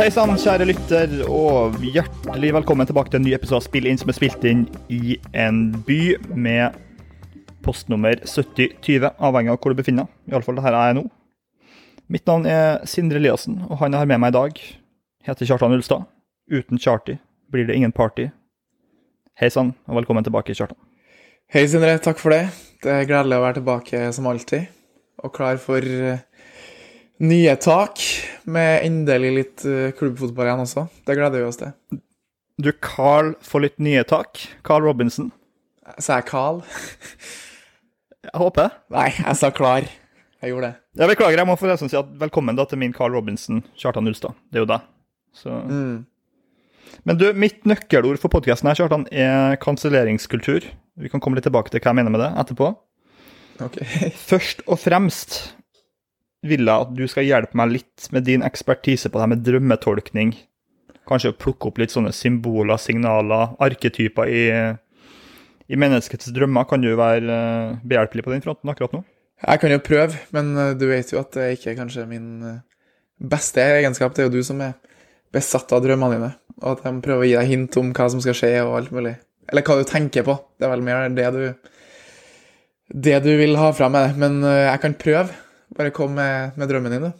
Hei sann, kjære lytter, og hjertelig velkommen tilbake til en ny episode av Spill inn som er spilt inn i en by med postnummer 7020, avhengig av hvor du befinner deg. Iallfall det her er jeg nå. Mitt navn er Sindre Eliassen, og han jeg har med meg i dag, heter Kjartan Ulstad. Uten Charty blir det ingen party. Hei sann, og velkommen tilbake, Kjartan. Hei, Sindre. Takk for det. Det er gledelig å være tilbake som alltid, og klar for eh, nye tak, med endelig litt eh, klubbfotball igjen også. Det gleder vi oss til. Du, Carl får litt nye tak. Carl Robinson. Sa jeg Carl? Jeg håper det. Nei, jeg sa klar. Jeg gjorde det. Jeg beklager, jeg må forresten si at velkommen da til min Carl Robinson, Kjartan Ulstad. Det er jo deg. Så. Mm. Men du, mitt nøkkelord for podkasten her, Kjartan, er kanselleringskultur. Vi kan komme litt tilbake til hva jeg mener med det etterpå. Ok. Først og fremst vil jeg at du skal hjelpe meg litt med din ekspertise på det her med drømmetolkning. Kanskje plukke opp litt sånne symboler, signaler, arketyper i, i menneskets drømmer. Kan du være eh, behjelpelig på den fronten akkurat nå? Jeg kan jo prøve, men eh, du vet jo at det ikke er kanskje min eh, beste egenskap. Det er jo du som er besatt av drømmene dine, og at jeg prøver å gi deg hint om hva som skal skje, og alt mulig. Eller hva du tenker på. Det er vel mer det du Det du vil ha fra meg. Men jeg kan prøve. Bare kom med, med drømmene dine.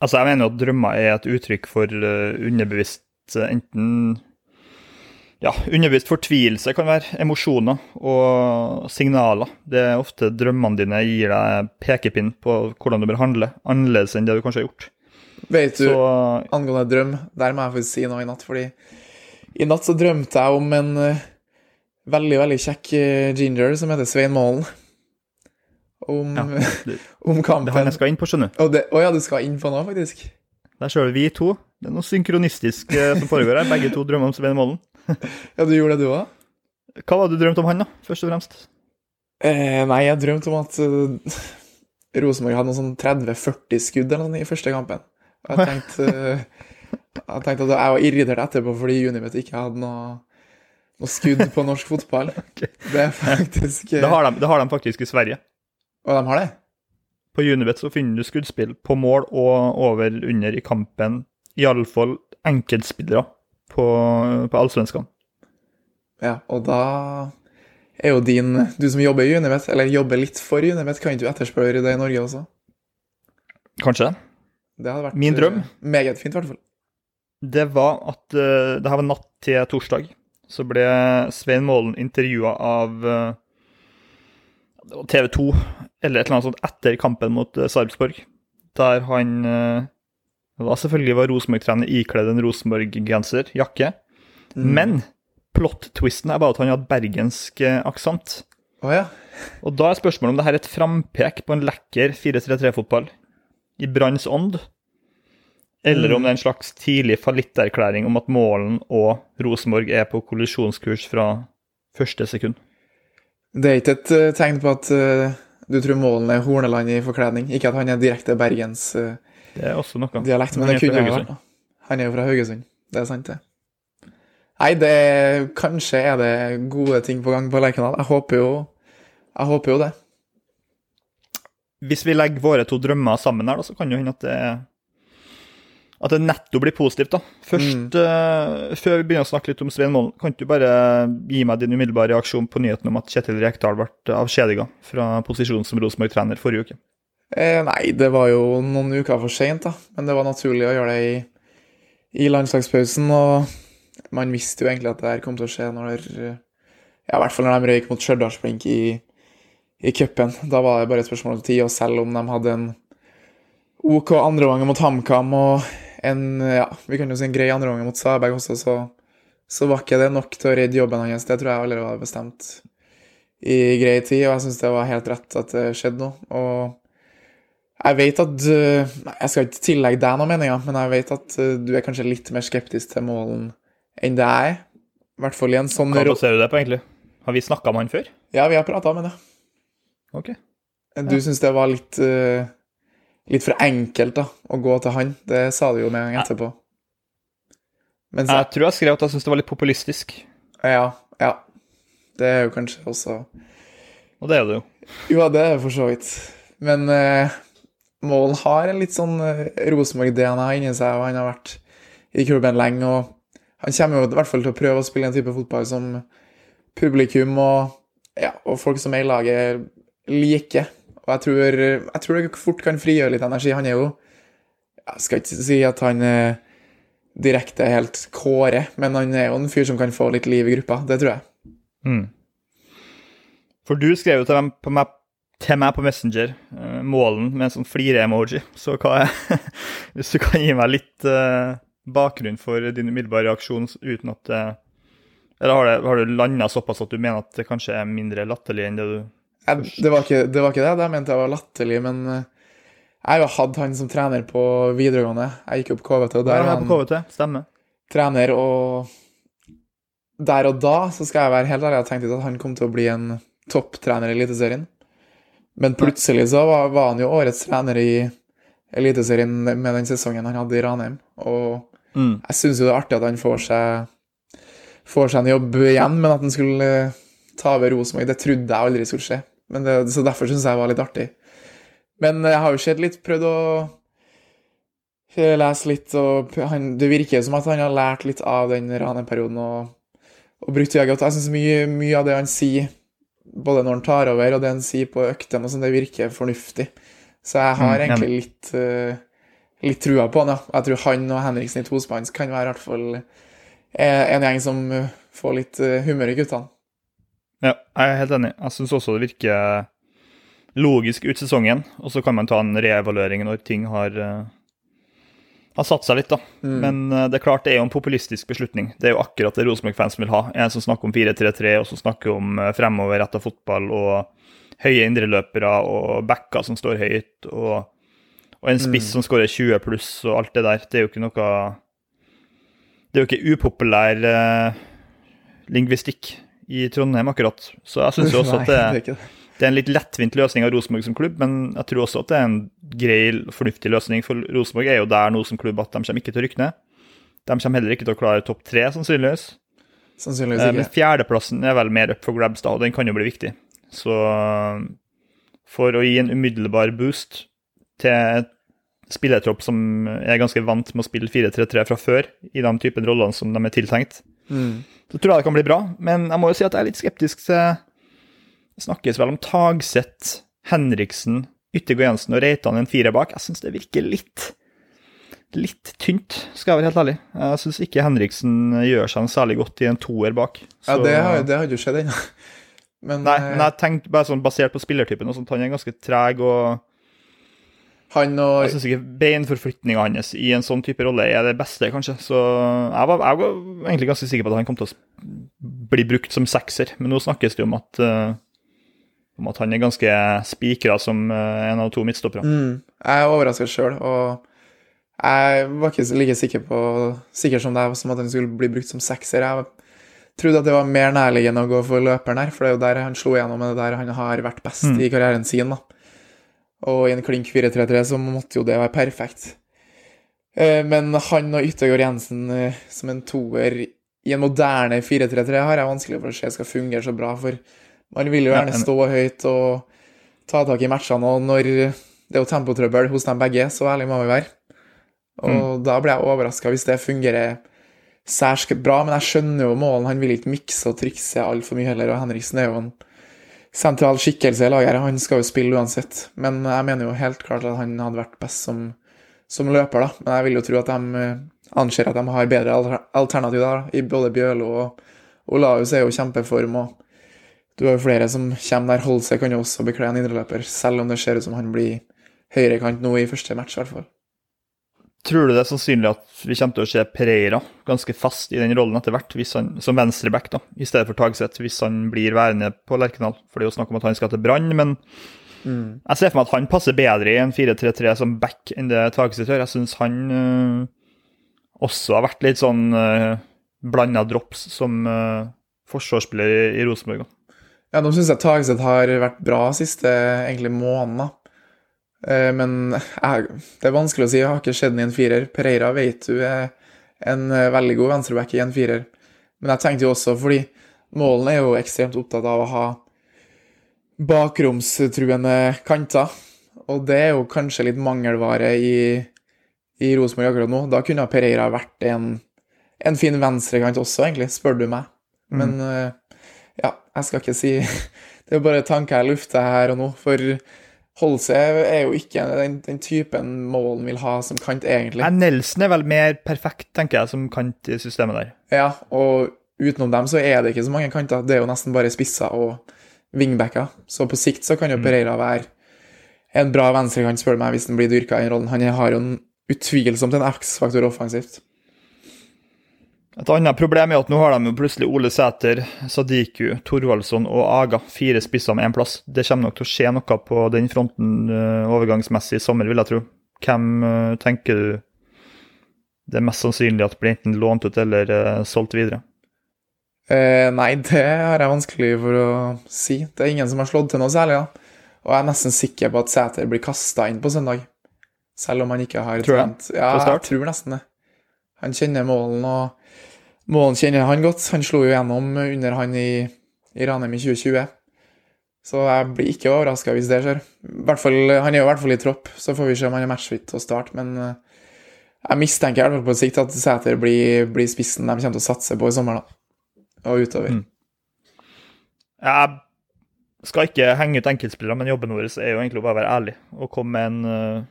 Altså, jeg mener jo at drømmer er et uttrykk for uh, underbevisst eh, enten ja, underbevisst fortvilelse kan være emosjoner og signaler. Det er ofte drømmene dine gir deg pekepinn på hvordan du bør handle, annerledes enn det du kanskje har gjort. Vet du, Så angående drøm, der må jeg faktisk si noe i natt, fordi i natt så drømte jeg om en uh, veldig, veldig kjekk ginger som heter Svein Målen. Om, Ja, det- om det har han jeg skal inn på, skjønner du. Å å ja, du skal inn på noe, faktisk? Der ser du vi to. Det er noe synkronistisk eh, som foregår her. Begge to drømmer om Svein Målen. Ja, du gjorde det, du òg? Hva var det du drømte om han, da, først og fremst? Eh, nei, jeg drømte om at uh, Rosenborg hadde noe sånn 30-40 skudd eller noe i første kampen. Og jeg tenkte, uh, jeg tenkte at jeg var irritert etterpå fordi Unibet ikke hadde noe, noe skudd på norsk fotball. Det er faktisk Det har, de, det har de faktisk i Sverige. Og de har det? På Unibet så finner du skuddspill på mål og over under i kampen. Iallfall enkeltspillere på, på allsvenskene. Ja, og da er jo din Du som jobber i Unibet, eller jobber litt for Unibet, kan ikke du etterspørre det i Norge også? Kanskje. Det hadde vært Min drøm? eh, meget fint, i hvert fall. Det var at uh, det her var natt til torsdag. Så ble Svein Målen intervjua av var TV 2 eller et eller annet sånt etter kampen mot uh, Sarpsborg. Der han da selvfølgelig var Rosenborg-trener ikledd en Rosenborg-genser, jakke. Mm. Men plot-twisten er bare at han hadde bergensk uh, aksent. Oh, ja. Og da er spørsmålet om det her er et frampek på en lekker 4-3-3-fotball i Branns ånd, eller om det er en slags tidlig fallitterklæring om at Målen og Rosenborg er på kollisjonskurs fra første sekund. Det er ikke et uh, tegn på at uh, du tror Målen er Horneland i forkledning. Ikke at han er direkte Bergens uh, Det er også noe. dialekt, men Han det er kunne vært. Han er jo fra Haugesund. Det er sant, det. Nei, det Kanskje er det gode ting på gang på Lerkendal. Jeg håper jo Jeg håper jo det. Hvis vi legger våre to drømmer sammen her, da, så kan det jo hende at det er at det netto blir positivt. da. Først, eh, Før vi begynner å snakke litt om Svein Målen, kan du bare gi meg din umiddelbare reaksjon på nyheten om at Kjetil Rekdal ble avskjediga fra posisjonen som Rosenborg-trener forrige uke? Eh, nei, det var jo noen uker for seint, da. Men det var naturlig å gjøre det i, i landslagspausen. Og man visste jo egentlig at det her kom til å skje når Ja, i hvert fall når de røyk mot Stjørdalsblink i, i cupen. Da var det bare et spørsmål om tid, og selv om de hadde en OK andreomgang mot HamKam og en ja, vi kan jo si en grei andreomgang mot Stabæk også, så, så var ikke det nok til å redde jobben hans. Det tror jeg allerede var bestemt i grei tid, og jeg syns det var helt rett at det skjedde noe. Og jeg vet at uh, Jeg skal ikke tillegge deg noen meninger, men jeg vet at uh, du er kanskje litt mer skeptisk til målen enn det jeg er. I hvert fall i en sånn Hva baserer du det på, egentlig? Har vi snakka med han før? Ja, vi har prata med det. Ok. Du syns det var litt uh, litt for enkelt da, å gå til han. Det sa du jo med en gang etterpå. Jeg jeg, tror jeg skrev at jeg syntes det var litt populistisk, ja, ja. Det er jo kanskje også og det er det jo. Jo, det er det for så vidt. Men eh, Målen har en litt sånn eh, Rosenborg-DNA inni seg, og han har vært i klubben lenge, og han kommer jo i hvert fall til å prøve å spille en type fotball som publikum og, ja, og folk som er i laget, liker. Og jeg tror, jeg tror det fort kan frigjøre litt energi. Han er jo Jeg skal ikke si at han er direkte helt Kåre, men han er jo en fyr som kan få litt liv i gruppa. Det tror jeg. Mm. For du skrev jo til, dem, på meg, til meg på Messenger uh, målen med en sånn flire-emoji. Så hva er, hvis du kan gi meg litt uh, bakgrunn for din umiddelbare reaksjon uten at det Eller har, har du landa såpass at du mener at det kanskje er mindre latterlig enn det du jeg, det, var ikke, det var ikke det. Jeg mente jeg var latterlig, men jeg har jo hatt han som trener på videregående. Jeg gikk jo på KVT, og der var han KVT, stemmer. trener, og der og da så skal jeg være helt ærlig, jeg tenkte ikke at han kom til å bli en topptrener i Eliteserien. Men plutselig så var, var, han jo årets trener i Eliteserien med den sesongen han hadde i Ranheim. Og mm. jeg syns jo det er artig at han får seg, får seg en jobb igjen, men at han skulle ta over Rosenborg, det trodde jeg aldri skulle skje. Det, så derfor syns jeg det var litt artig. Men jeg har jo sett litt, prøvd å lese litt, og han, det virker som at han har lært litt av den raneperioden og, og brukt jaget godt. Jeg syns mye, mye, av det han sier, både når han tar over og det han sier på øktene, sånn, det virker fornuftig. Så jeg har mm, egentlig litt, uh, litt trua på han, ja. Jeg tror han og Henriksen i tospanns kan være i hvert fall eh, en gjeng som får litt humør i guttene. Ja, jeg er helt enig. Jeg syns også det virker logisk ut sesongen, og så kan man ta en reevaluering når ting har, uh, har satt seg litt, da. Mm. Men uh, det er klart det er jo en populistisk beslutning. Det er jo akkurat det Rosenborg-fans vil ha. En som snakker om 4-3-3, og som snakker om uh, fremoverretta fotball og høye indreløpere og backer som står høyt, og, og en spiss mm. som skårer 20 pluss og alt det der. Det er jo ikke noe Det er jo ikke upopulær uh, lingvistikk i Trondheim, akkurat. Så jeg syns også at det, det, er en litt lettvint løsning av Rosenborg som klubb, men jeg tror også at det er en grei, fornuftig løsning. For Rosenborg er jo der nå som klubb at de kommer ikke til å rykke ned. De kommer heller ikke til å klare topp tre, sannsynligvis. Sannsynligvis ikke. Men fjerdeplassen er vel mer up for grabs, da, og den kan jo bli viktig. Så for å gi en umiddelbar boost til et spillertropp som er ganske vant med å spille 4-3-3 fra før, i de typen rollene som de er tiltenkt, mm. Så tror jeg det kan bli bra. Men jeg må jo si at jeg er litt skeptisk til Det snakkes vel om Tagseth, Henriksen, Yttergård Jensen og Reitan en firer bak. Jeg syns det virker litt litt tynt, skal jeg være helt ærlig. Jeg syns ikke Henriksen gjør seg særlig godt i en toer bak. Så... Ja, det har, det har jo skjedd ennå. Men, Nei, men jeg tenkte bare sånn basert på spillertypen og sånt, han er ganske treg og han og Jeg syns ikke beinforflytninga hans i en sånn type rolle er det beste, kanskje. Så jeg var, jeg var, egentlig ganske sikker på at han kom til å bli brukt som sekser, men nå snakkes det om at, uh, om at han er ganske spikra som uh, en av to midtstoppere. Mm, jeg er overraska sjøl, og jeg var ikke like sikker, på, sikker som deg som at han skulle bli brukt som sekser. Jeg trodde at det var mer nærliggende å gå for løperen her, for det er jo der han slo igjennom, med det der han har vært best mm. i karrieren sin. da. Og i en klink 4-3-3 så måtte jo det være perfekt. Eh, men han og Yttergård Jensen eh, som en toer i en moderne 4-3-3 har jeg vanskelig for å se skal fungere så bra, for man vil jo gjerne stå høyt og ta tak i matchene, og når det er jo tempotrøbbel hos dem begge, så ærlig må vi være. Og mm. da blir jeg overraska hvis det fungerer særs bra, men jeg skjønner jo målen. Han vil ikke mikse og trikse altfor mye heller, og Henriksen er jo en sentral skikkelse i laget. Han skal jo spille uansett, men jeg mener jo helt klart at han hadde vært best som, som løper, da. Men jeg vil jo tro at de eh, anser at de har bedre alternativer, da. I både Bjølo og Olaus er jo kjempeform, og du har jo flere som kommer der. Holse kan jo også bekle en indreløper, selv om det ser ut som han blir høyrekant nå i første match, i hvert fall. Tror du det er sannsynlig at vi kommer til å se Pereira ganske fast i den rollen etter hvert, han, som venstreback, da, i stedet for Tagseth, hvis han blir værende på Lerkendal? For det er jo snakk om at han skal til Brann, men mm. jeg ser for meg at han passer bedre i en 4-3-3 som back enn det Tagseth gjør. Jeg syns han øh, også har vært litt sånn øh, eh, blanda drops som øh, forsvarsspiller i Rosenborg. Ja, nå syns jeg Tagseth har vært bra siste egentlig måneder. Eh, men jeg, det er vanskelig å si. Jeg har ikke sett den i en firer. Pereira vet du er en eh, veldig god venstreback i en firer. Men jeg tenkte jo også, fordi Målen er jo ekstremt opptatt av å ha bakromstruende kanter. Og det er jo kanskje litt mangelvare i, i Rosenborg akkurat nå. Da kunne Pereira vært en, en fin venstrekant også, egentlig, spør du meg. Men mm. ja, jeg skal ikke si Det er bare tanker jeg lufter her og nå. For Holse er jo ikke den, den typen målen vil ha som kant, egentlig. Men Nelson er vel mer perfekt, tenker jeg, som kant i systemet der. Ja, og utenom dem så er det ikke så mange kanter. Det er jo nesten bare spisser og wingbacker. Så på sikt så kan jo Pereira være en bra venstrekant, spør du meg, hvis han blir dyrka i den rollen. Han har jo en utvilsomt en X-faktor offensivt. Et annet problem er at nå har de jo plutselig Ole Sæter, Sadiku, Thorvaldsson og Aga. Fire spisser med én plass. Det kommer nok til å skje noe på den fronten uh, overgangsmessig i sommer, vil jeg tro. Hvem uh, tenker du det er mest sannsynlig at blir enten lånt ut eller uh, solgt videre? nei, det har jeg vanskelig for å si. Det er ingen som har slått til noe særlig. da. Og jeg er nesten sikker på at Sæter blir kasta inn på søndag. Selv om han ikke har tror trent. Ja, jeg tror nesten det. Han kjenner målen, og målen kjenner han godt. Han slo jo gjennom under han i, i Ranheim i 2020. Så jeg blir ikke overraska hvis det skjer. Fall, han er jo i hvert fall i tropp, så får vi se om han er matchfit til å starte. Men eh, jeg mistenker i hvert fall på sikt at Sæter blir, blir, spissen de kommer til å satse på i sommer, da. Og utover. Mm. Jeg skal ikke henge ut enkeltspillere, men jobben vår er jo egentlig å bare være ærlig og komme med en uh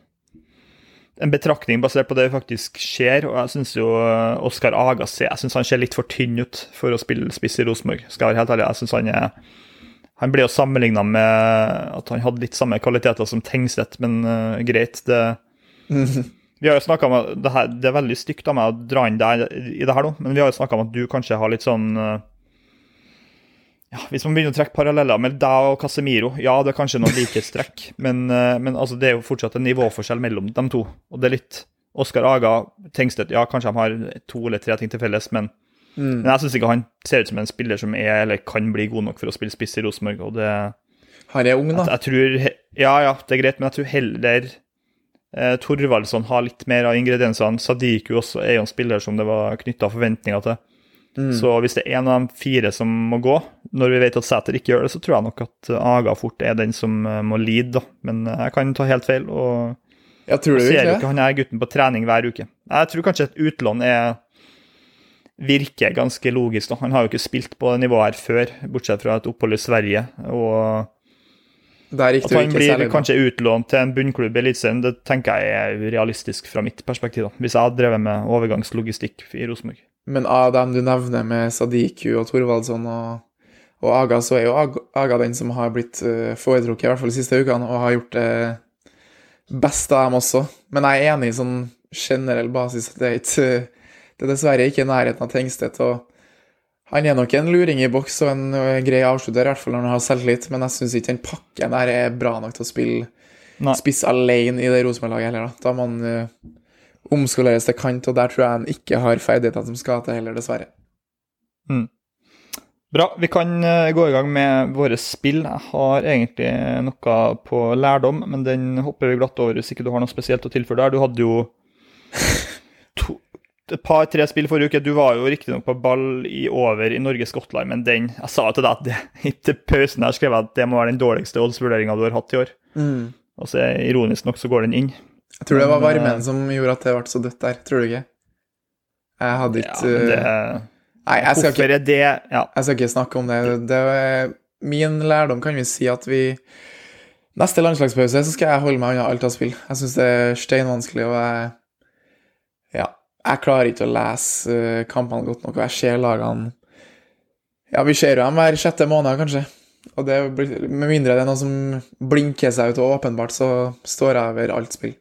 en betraktning basert på det vi faktisk ser. og Jeg syns jo eh, Oskar Agassi jeg synes han ser litt for tynn ut for å spille spiss i Rosenborg. skal jeg være helt ærlig. Jeg synes Han er, han ble jo sammenligna med at han hadde litt samme kvaliteter som Tengstedt, men uh, greit. det Vi har jo snakka om det, her, det er veldig stygt av meg å dra inn deg i det her nå, men vi har jo snakka om at du kanskje har litt sånn uh, ja, Hvis man begynner å trekke paralleller med deg og Casemiro, ja, det er kanskje noen likhetstrekk, men, eh, men altså, det er jo fortsatt en nivåforskjell mellom de to. Og det er litt Oskar Aga, Tengstedt, ja, kanskje de har to eller tre ting til felles, men, mm. men jeg syns ikke han ser ut som en spiller som er eller kan bli god nok for å spille spiss i Rosenborg. og det... Han er ung, da. Jeg, jeg tror, ja, ja, det er greit, men jeg tror heller eh, Torvaldsson har litt mer av ingrediensene. Sadiku også er jo en spiller som det var knytta forventninger til. Mm. Så hvis det er en av de fire som må gå, når vi vet at Sæter ikke gjør det, så tror jeg nok at Aga fort er den som eh, må lide, da. Men eh, jeg kan ta helt feil. og jeg tror det ser jo ikke han er gutten på trening hver uke. Jeg tror kanskje et utlån er virker ganske logisk. da. Han har jo ikke spilt på det nivået her før, bortsett fra et opphold i Sverige. og at han blir kanskje utlånt til en bunnklubb i Eliteserien, det tenker jeg er urealistisk fra mitt perspektiv. da, Hvis jeg hadde drevet med overgangslogistikk i Rosenborg. Men av dem du nevner med Sadiku og Thorvaldsson og, og, Aga, så er jo Aga den som har blitt uh, foretrukket, i hvert fall de siste ukene, og har gjort det best av dem også. Men jeg er enig i sånn generell basis at det er, ikke, det er dessverre ikke i nærheten av Tengstedt. og han er nok en luring i boks og en grei avslutter, i hvert fall når han har selvtillit, men jeg syns ikke den pakken der er bra nok til å spille Nei. spiss alene i det Rosenborg-laget heller. Da, da må han uh, omskoleres til kant, og der tror jeg han ikke har ferdigheter som skal til heller, dessverre. Mm. Bra. Vi kan uh, gå i gang med våre spill. Jeg har egentlig noe på lærdom, men den hopper vi glatt over hvis ikke du har noe spesielt å tilføre der. Du hadde jo to, et par-tre spill forrige uke. Du var jo riktignok på ball i over i Norge-Skottland, men den Jeg sa jo til deg at det, til pausen her skrev jeg at det må være den dårligste oddsvurderinga du har hatt i år. Mm. Og så Ironisk nok så går den inn. Jeg tror det var varmen eh, som gjorde at det ble så dødt der. Tror du ikke? Jeg hadde ikke ja, det... Eh, Nei, jeg skal, ikke, det, ja. jeg skal ikke snakke om det. det var, min lærdom kan vi si at vi Neste landslagspause så skal jeg holde meg unna alt av spill. Jeg syns det er steinvanskelig, og jeg Ja. Jeg klarer ikke å lese eh, kampene godt nok, og jeg ser lagene Ja, vi ser jo dem hver sjette måned, kanskje. Og det, med mindre det er noe som blinker seg ut og åpenbart, så står jeg over alt spill.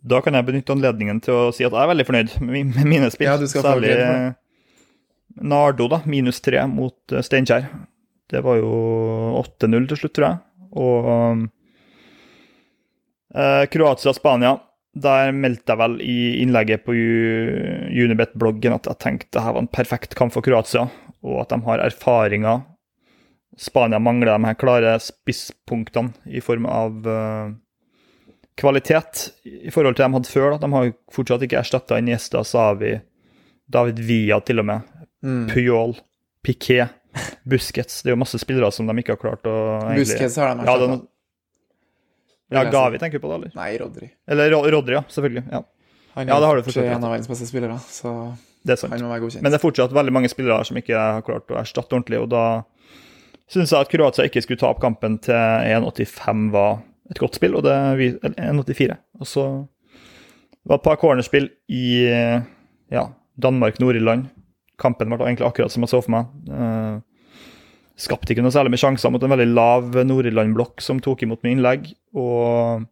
Da kan jeg benytte anledningen til å si at jeg er veldig fornøyd med mine spill. Ja, du skal Særlig Nardo, da, minus tre mot eh, Steinkjer. Det var jo 8-0 til slutt, tror jeg. Og eh, Kroatia-Spania, der meldte jeg vel i innlegget på Unibet-bloggen at jeg tenkte det her var en perfekt kamp for Kroatia, og at de har erfaringer. Spania mangler de her klare spisspunktene i form av uh, kvalitet i forhold til de hadde før. Da. De har fortsatt ikke erstatta Iniesta, Savi, David Villa til og med, mm. Puyol, Piquet, Busquets. Det er jo masse spillere som de ikke har klart å egentlig... Busquets har de erstatta. Ja, Ja, jeg si. Gavi tenker du på, da? eller? Nei, Rodri. Eller Rodri, ja. Selvfølgelig. ja. Han Ja, det har du forstått en av verdens beste spillere, så Det er sant. han må være godkjent. Men det er fortsatt veldig mange spillere som ikke har klart å erstatte ordentlig, og da syns jeg at Kroatia ikke skulle ta opp kampen til 1,85 var et godt spill, og det er eller 1,84. Og så var det et par cornerspill i ja, Danmark-Nord-Irland. Kampen ble egentlig akkurat som jeg så for meg. Eh, skapte ikke noe særlig med sjanser mot en veldig lav Nord-Irland-blokk som tok imot med innlegg, og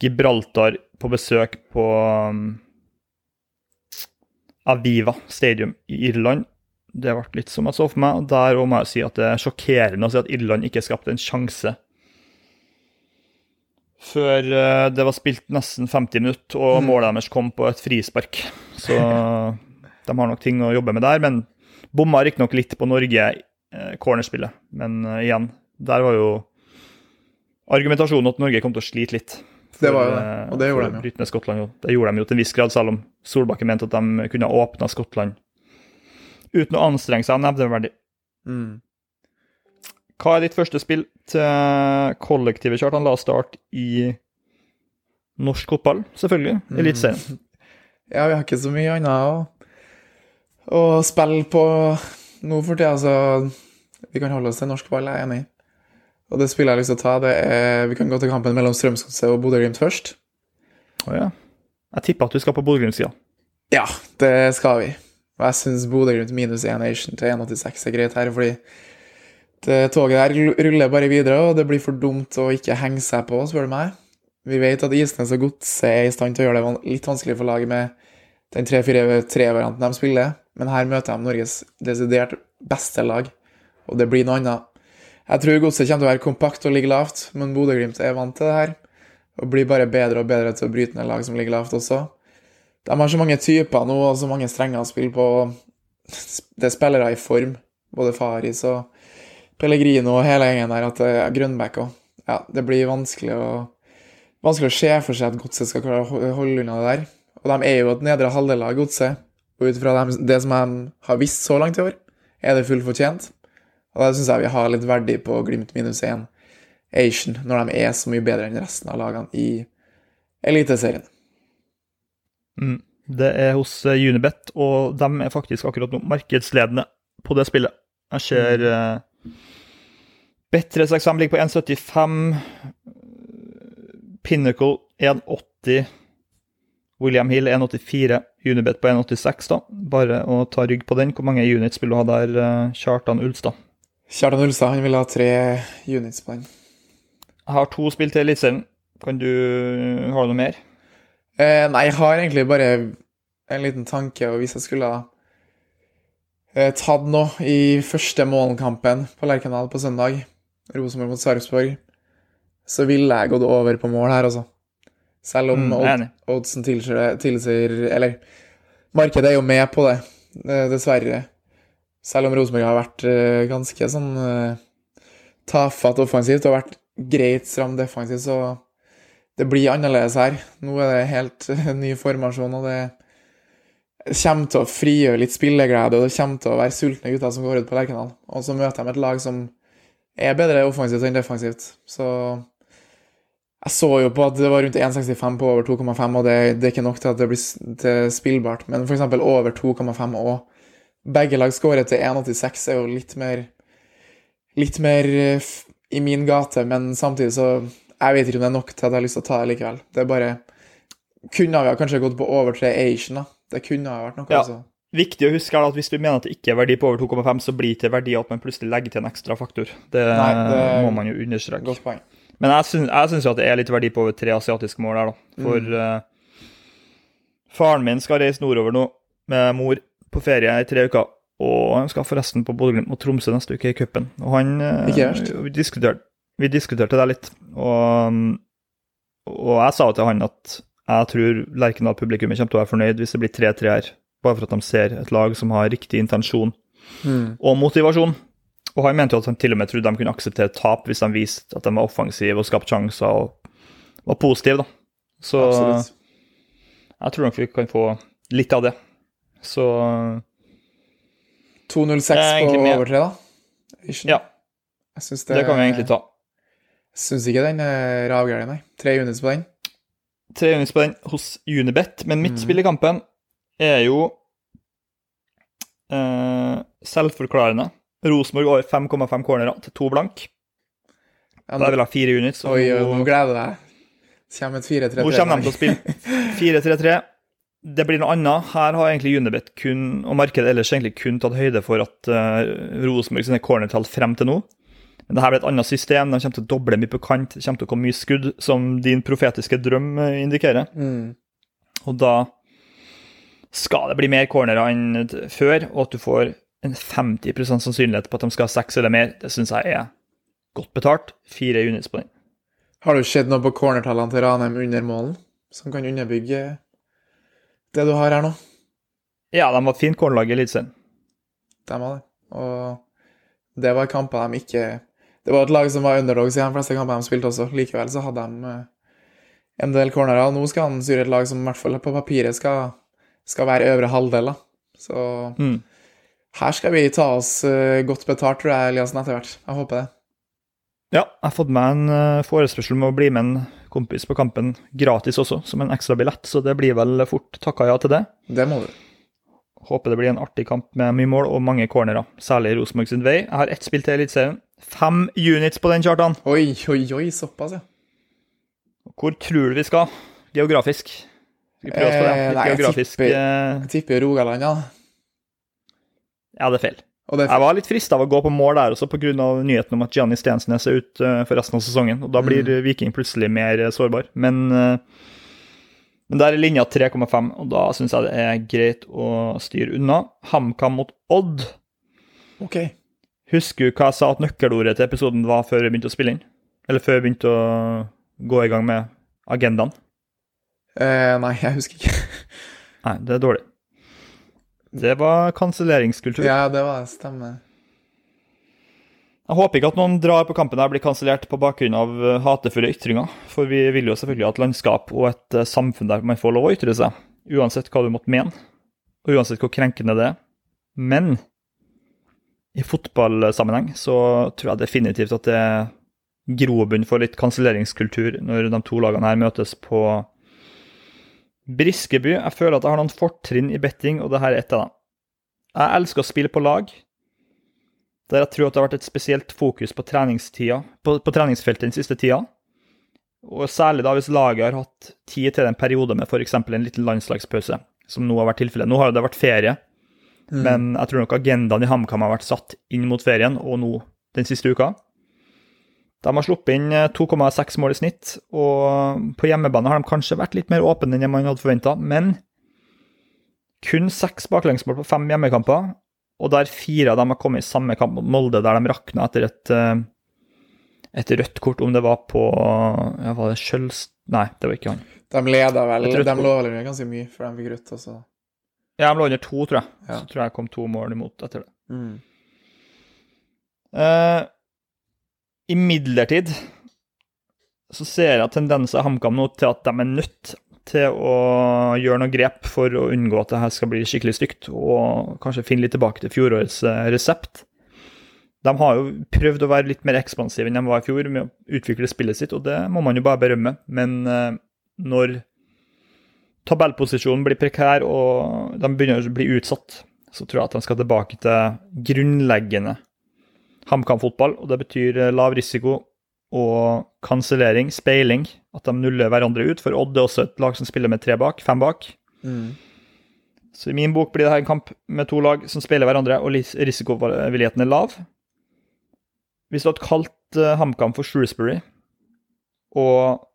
Gibraltar på besøk på um, Aviva Stadium i Irland. Det ble litt som jeg så for meg. og Der må jeg si at det er sjokkerende å si at Irland ikke skapte en sjanse før eh, det var spilt nesten 50 minutter, og målet deres kom på et frispark. Så de har nok ting å jobbe med der. Men bomma riktignok litt på Norge, eh, cornerspillet. Men eh, igjen, der var jo argumentasjonen at Norge kom til å slite litt. Det var jo det, og det gjorde de jo. Skottland. Det gjorde de jo til en viss grad, selv om Solbakken mente at de kunne åpna Skottland uten å anstrenge seg nevneverdig. Mm. Hva er ditt første spill til kollektivet, Kjartan? La oss starte i norsk fotball, selvfølgelig. Mm. Eliteserien. Ja, vi har ikke så mye annet å, å spille på nå for tida, så vi kan holde oss til norsk ball, jeg er enig. Og det spillet jeg har lyst til å ta, det er Vi kan gå til kampen mellom Strømsgodset og Bodø-Glimt først. Å ja. Jeg tipper at du skal på Bodø-Glimt-sida. Ja, det skal vi. Og jeg syns Bodø-Glimt minus 1 Nation til 1,86 er greit her, fordi det toget der ruller bare videre, og det blir for dumt å ikke henge seg på, spør du meg. Vi vet at Isnes og Godset er i stand til å gjøre det litt vanskelig for laget med den 3-4-3-varianten de spiller, men her møter de Norges desidert beste lag, og det blir noe annet. Jeg tror Godset kommer til å være kompakt og ligge lavt, men Bodø-Glimt er vant til det her, og blir bare bedre og bedre til å bryte ned lag som ligger lavt også. De har så mange typer nå, og så mange strenger å spille på. Det er spillere i form, både Faris og Pellegrino og hele gjengen der, at det er Grønbæk òg. Ja, det blir vanskelig å, vanskelig å se for seg at Godset skal klare å holde unna det der. Og de er jo et nedre halvdel av Godset, og ut fra dem, det som de har visst så langt i år, er det fullt fortjent. Og det syns jeg vi har litt verdi på Glimt minus én Asian, når de er så mye bedre enn resten av lagene i Eliteserien. Mm. Det er hos eh, Unibet, og de er faktisk akkurat nå markedsledende på det spillet. Jeg ser uh, Bet365 ligger på 1,75. Pinnacle 1,80. William Hill 1,84. Unibet på 1,86, da. Bare å ta rygg på den. Hvor mange units vil du ha der, eh, Kjartan Ulstad? Kjartan Ulstad han vil ha tre units på den. Jeg har to spill til Eliteserien. Kan du ha noe mer? Eh, nei, jeg har egentlig bare en liten tanke, og hvis jeg skulle ha tatt nå i første målkampen på Lerkendal på søndag, Rosenborg mot Sarpsborg, så ville jeg gått over på mål her, altså. Selv om Mm, er odd, oddsen tilsier, tilsier Eller markedet er jo med på det, eh, dessverre. Selv om Rosenborg har vært eh, ganske sånn eh, tafatt offensivt og vært greit stram defensivt, så det blir annerledes her. Nå er det helt eh, ny formasjon, og det kommer til å frigjøre litt spilleglede, og det kommer til å være sultne gutter som går ut på Lerkendal. Og så møter de et lag som er bedre offensivt enn defensivt. Så jeg så jo på at det var rundt 1,65 på over 2,5, og det, det er ikke nok til at det blir spillbart. Men f.eks. over 2,5 og begge lag skårer til 1,86 er jo litt mer Litt mer eh, i min gate, men samtidig så Jeg vet ikke om det er nok til at jeg har lyst til å ta det likevel. Det er bare Kunne vi kanskje gått på over 3 Asian, da? Det kunne ha vært noe, Ja. altså. Viktig å huske er at hvis du mener at det ikke er verdi på over 2,5, så blir det til verdi at man plutselig legger til en ekstra faktor. Det, Nei, det- må man jo understreke. Godt poeng. Men jeg syns, jo at det er litt verdi på over tre asiatiske mål her, da. For Mm. uh, faren min skal reise nordover nå med mor på ferie i tre uker. Og han skal forresten på Bodø-Glimt mot Tromsø neste uke i cupen. Og han uh, Ikke vi, diskuterte, vi diskuterte det litt. Og, og jeg sa jo til han at jeg tror Lerkendal-publikummet kommer til å være fornøyd hvis det blir 3-3 her. Bare for at de ser et lag som har riktig intensjon Mm. og motivasjon. Og han mente jo at de til og med trodde de kunne akseptere tap hvis de viste at de var offensive og skapte sjanser og var positive. da. Så Absolutt. jeg tror nok vi kan få litt av det. Så 2,06 Jeg er på over tre, da? Ikke ja, Jeg synes det kan vi egentlig ta. Syns ikke den er avgæren, nei. Tre units på den. Tre units på den hos Unibet, men mitt spill i kampen er jo eh, selvforklarende. Rosenborg over 5,5 cornerer til to blank. Ja, Da vil jeg ha fire units. Oi, oi, nå- gleder jeg deg. Kommer et 4-3-3. Nå kommer de til å spille 4-3-3. Det blir noe annet. Her har egentlig Unibet kun, og markedet ellers egentlig kun tatt høyde for at uh, Rosenborg sine cornertall frem til nå. Men det her blir et annet system. De kommer til å doble mye på kant. Det kommer til å komme mye skudd, som din profetiske drøm eh, indikerer. Mm. Og da skal det bli mer cornerer enn før, og at du får en 50 sannsynlighet på at de skal ha seks eller mer, det syns jeg er godt betalt. Fire units på den. Har du sett noe på cornertallene til Ranheim under målen, som kan underbygge det du har her nå? Ja, de var et fint cornerlag i Eliteserien. De var det. Og det var kamper de ikke Det var et lag som var underdogs i de fleste kampene de spilte også. Likevel så hadde de eh, en del cornerer. Nå skal han styre et lag som i hvert fall på papiret skal, skal være øvre halvdel. Så Mm. her skal vi ta oss eh, godt betalt, tror jeg, Eliassen, etter hvert. Jeg håper det. Ja, jeg har fått meg en eh, forespørsel med å bli med en kompis på kampen gratis også, som en ekstra billett, så det blir vel fort takka ja til det. Det må du. Håper det blir en artig kamp med mye mål og mange cornerer, særlig Rosenborg sin vei. Jeg har ett spill til Eliteserien. Fem units på den charteren. Oi, oi, oi, såpass, ja. Hvor tror du vi skal geografisk? Skal vi prøve oss på det? Eh, Litt nei, jeg geografisk tipper- eh, Jeg tipper Rogaland, ja. Ja, det er feil. Jeg var litt frista av å gå på mål der også, pga. nyheten om at Gianni Stensnes er ute eh, for resten av sesongen. og Da blir Mm. Viking plutselig mer eh, sårbar. Men, eh, men der er linja 3,5, og da syns jeg det er greit å styre unna. HamKam mot Odd. OK. Husker du hva jeg sa at nøkkelordet til episoden var før vi begynte å spille inn? Eller før vi begynte å gå i gang med agendaen? Eh, nei, jeg husker ikke. Nei, det er dårlig. Det var kanselleringskultur. ja, det var. Stemmer. Jeg håper ikke at noen drar på kampen her blir kansellert på bakgrunn av eh, hatefulle ytringer, for vi vil jo selvfølgelig ha et landskap og et eh, samfunn der man får lov å ytre seg, uansett hva du måtte mene, og uansett hvor krenkende det er. Men i fotballsammenheng så tror jeg definitivt at det er grobunn for litt kanselleringskultur når de to lagene her møtes på Briskeby. Jeg føler at jeg har noen fortrinn i betting, og det her er ett av dem. Jeg elsker å spille på lag der jeg tror at det har vært et spesielt fokus på, på, på treningsfeltet den siste tida. Og særlig da hvis laget har hatt tid til en periode med f.eks. en liten landslagspause, som nå har vært tilfellet. Nå har det vært ferie, Mm. men jeg tror nok agendaen i HamKam har vært satt inn mot ferien, og nå den siste uka. De har sluppet inn eh, 2,6 mål i snitt, og på hjemmebane har de kanskje vært litt mer åpne enn man hadde forventa, men kun seks baklengsmål på fem hjemmekamper, og der fire av dem har kommet i samme kamp mot Molde, der de rakna etter et, eh, et rødt kort, om det var på ja, Var det Skjølst... Nei, det var ikke han. De leda vel De lå vel ganske mye før de fikk rødt, altså. Ja, de lå under to, tror jeg. Ja. Så tror jeg jeg kom to mål imot etter det. Mm. Eh, Imidlertid så ser jeg tendenser i HamKam nå til at de er nødt til å gjøre noe grep for å unngå at det her skal bli skikkelig stygt, og kanskje finne litt tilbake til fjorårets eh, resept. De har jo prøvd å være litt mer ekspansive enn de var i fjor med å utvikle spillet sitt, og det må man jo bare berømme. Men eh, når tabellposisjonen blir prekær og de begynner å bli utsatt, så tror jeg at de skal tilbake til grunnleggende HamKam-fotball, og det betyr eh, lav risiko og kansellering, speiling, at de nuller hverandre ut. For Odd er også et lag som spiller med tre bak, fem bak. Mm. Så i min bok blir det her en kamp med to lag som speiler hverandre, og risikovilligheten er lav. Hvis du hadde kalt eh, HamKam for Shrewsbury og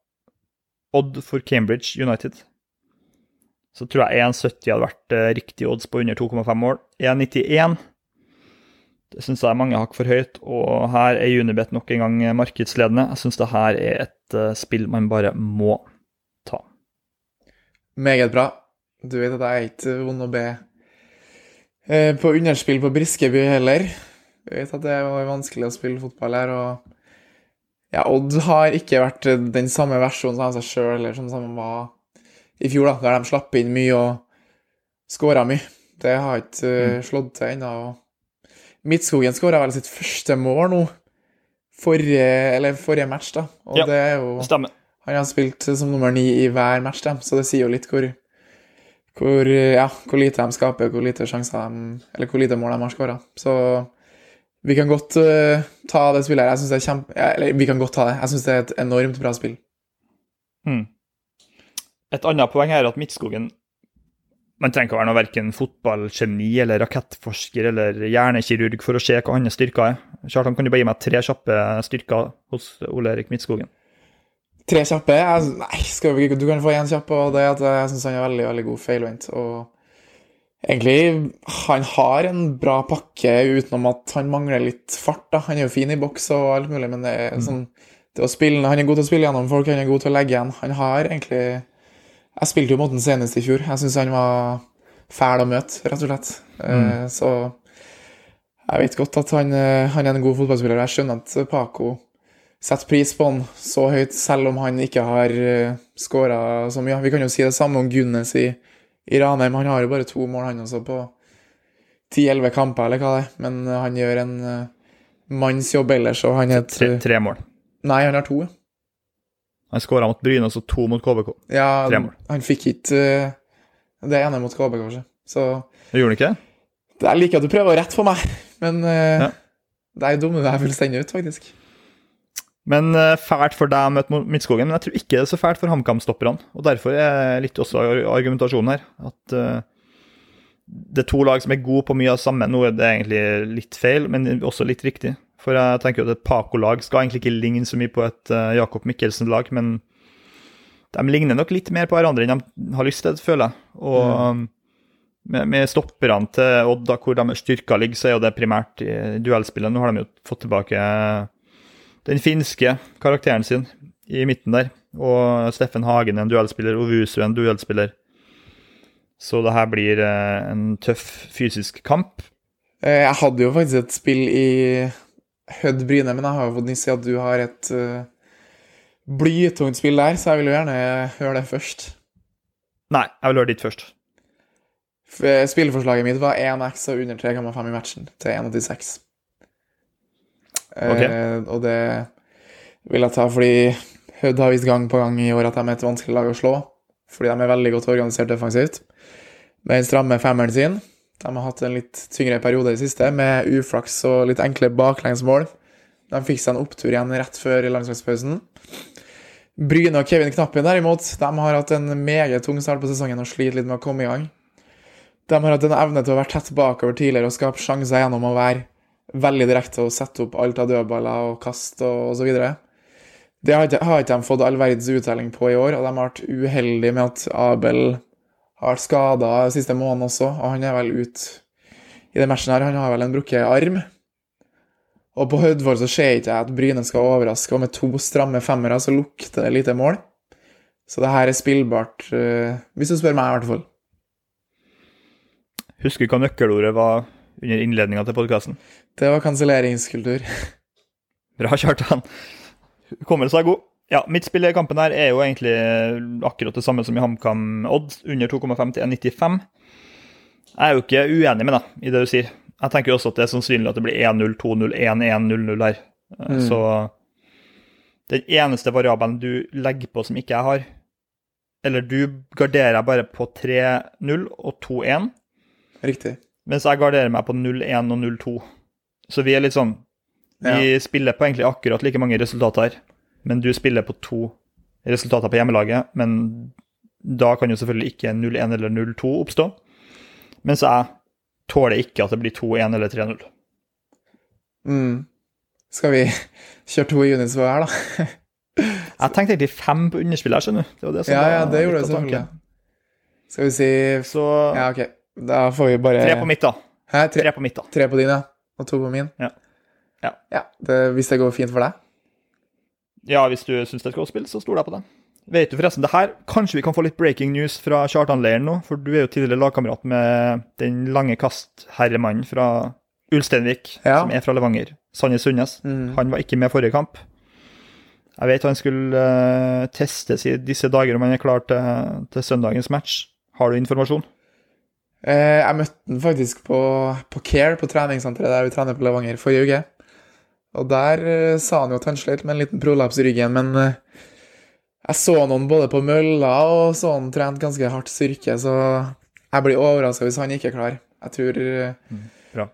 Odd for Cambridge United, så tror jeg 1,70 hadde vært eh, riktig odds på under 2,5 mål. 1,91 det syns jeg er mange hakk for høyt, og her er Unibet nok en gang markedsledende. Jeg syns det her er et eh, spill man bare må ta. Meget bra. Du vet at jeg er ikke vond å be eh, på underspill på Briskeby heller. Du vet at det var vanskelig å spille fotball her, og ja, Odd har ikke vært eh, den samme versjonen av seg sjøl, eller som de var i fjor, da, der de slapp inn mye og skåra mye. Det har ikke eh, slått til ennå. Og Midtskogen skåra vel sitt første mål nå forrige, eller forrige match, da. Og Ja. det er jo Stemmer. Han har spilt som nummer ni i hver match, da, så det sier jo litt hvor, hvor, ja, hvor lite de skaper, hvor lite sjanser de Eller hvor lite mål de har skåra. Så vi kan godt uh, ta det spillet her. Jeg synes det er kjempe... Eller vi kan godt ta det. Jeg syns det er et enormt bra spill. Mm. Et annet poeng er at Midtskogen Man trenger ikke å være noe verken fotballgeni eller rakettforsker eller hjernekirurg for å se hva hans styrker er. Kjartan, kan du bare gi meg tre kjappe styrker hos Ole Erik Midtskogen? Tre kjappe jeg, Nei, skal vi, du kan få én kjapp, og det er at jeg syns han er veldig veldig god feilvendt. Og egentlig, han har en bra pakke utenom at han mangler litt fart. da. Han er jo fin i boks og alt mulig, men det er sånn det å spille, Han er god til å spille gjennom folk, han er god til å legge igjen. Han har egentlig Jeg spilte jo mot den senest i fjor. Jeg syns han var fæl å møte, rett og slett. Eh, Så jeg vet godt at han, eh, han er en god fotballspiller. Jeg skjønner at Paco setter pris på han så høyt, selv om han ikke har uh, skåra så mye. Vi kan jo si det samme om Gunnes i, i Ranheim. Han har jo bare to mål, han også, på 10-11 kamper, eller hva det er. Men eh, han gjør en manns jobb ellers, og han er et Tre, tre mål. Nei, han har to. Han skåra mot Bryne og så to mot KBK. Ja, Tre mål. han fikk ikke uh, det ene mot KBK, kanskje. Så gjorde han ikke det? det er like at du prøver å rette på meg, men uh, Ja. det er du deg fullstendig ut, faktisk. Men eh, fælt for deg å møte Midtskogen. Men jeg tror ikke det er så fælt for HamKam-stopperne. Og derfor er litt også argumentasjonen her at eh, det er to lag som er gode på mye av samme. Nå er det egentlig litt feil, men også litt riktig. For jeg tenker jo at et Paco-lag skal egentlig ikke ligne så mye på et eh, Jakob Mikkelsen-lag, men de ligner nok litt mer på hverandre enn de har lyst til, føler jeg. Og mm. med, med stopperne til Odd, da, hvor deres styrker ligger, så er jo det primært i duellspillet. Nå har de jo fått tilbake den finske karakteren sin i midten der. Og Steffen Hagen er en duellspiller, Ovusu er en duellspiller. Så det her blir eh, en tøff fysisk kamp. Eh, Jeg hadde jo faktisk et spill i Hødd Bryne, men jeg har jo fått nyss i at du har et uh, blytungt spill der, så jeg vil jo gjerne høre det først. Nei, jeg vil høre ditt først. Spillforslaget mitt var 1x og under 3,5 i matchen til 1,86. Eh, og det vil jeg ta fordi Hødd har vist gang på gang i år at de er et vanskelig lag å slå. Fordi de er veldig godt organisert defensivt. Den stramme femmeren sin. De har hatt en litt tyngre periode i det siste, med uflaks og litt enkle baklengsmål. De fikk seg en opptur igjen rett før landslagspausen. Bryne og Kevin Knappen derimot, de har hatt en meget tung start på sesongen og sliter litt med å komme i gang. De har hatt en evne til å være tett bakover tidligere og skape sjanser gjennom å være veldig direkte og sette opp alt av dødballer og kast og osv. Det har ikke, har ikke de fått all verdens uttelling på i år, og de har vært uheldige med at Abel har vært skada siste måneden også, og han er vel ute i den matchen her. Han har vel en brukket arm. Og på Hødvold så ser ikke jeg at Bryne skal overraske, og med to stramme femmere så lukter det lite mål. Så det her er spillbart, eh, hvis du spør meg, i hvert fall. Husker du hva nøkkelordet var under innledninga til podkasten? Det var kanselleringskultur. Bra, Kjartan. Hukommelsen er god. Ja, mitt spill i kampen her er jo egentlig akkurat det samme som i HamKam Odd, under 2,5 til 1,95. Jeg er jo ikke uenig med deg i det du sier. Jeg tenker jo også at det er sannsynlig at det blir 1-0, 2-0, 1-1, 0-0 her. Mm. Så den eneste variabelen du legger på som ikke jeg har, eller du garderer bare på 3-0 og 2-1, Riktig. mens jeg garderer meg på 0-1 og 0-2. Så vi er litt sånn Vi spiller på egentlig akkurat like mange resultater, men du spiller på to resultater på hjemmelaget. Men da kan jo selvfølgelig ikke 0-1 eller 0-2 oppstå. Mens jeg tåler ikke at det blir 2-1 eller 3-0. Mm. Skal vi kjøre to units på hver, da? Jeg tenkte egentlig fem på underspillet her, skjønner du. Det det Ja, ja, det gjorde du selvfølgelig. Skal vi si Så Ja, OK. Da får vi bare tre på mitt, da. Hæ? Tre, Tre på mitt, da. tre på din, ja. Og to på min? Ja. Ja. det, hvis det går fint for deg? Ja, hvis du syns det er et godt spill, så stoler jeg på det. Vet du forresten, det her, Kanskje vi kan få litt breaking news fra Kjartan-leiren nå? For du er jo tidligere lagkamerat med den lange kast-herremannen fra Ulsteinvik, Ja. som er fra Levanger. Sanje Sundnes. Mm. Han var ikke med forrige kamp. Jeg vet han skulle uh, testes i disse dager om han er klar til, til søndagens match. Har du informasjon? Eh, jeg møtte han faktisk på, på Care, på treningssenteret der vi trener på Levanger, forrige uke. Og der eh, sa han jo at han slet med en liten prolaps i ryggen, men eh, jeg så noen både på mølla og så han trent ganske hardt styrke, så jeg blir overraska hvis han ikke er klar. Jeg tror eh, Bra.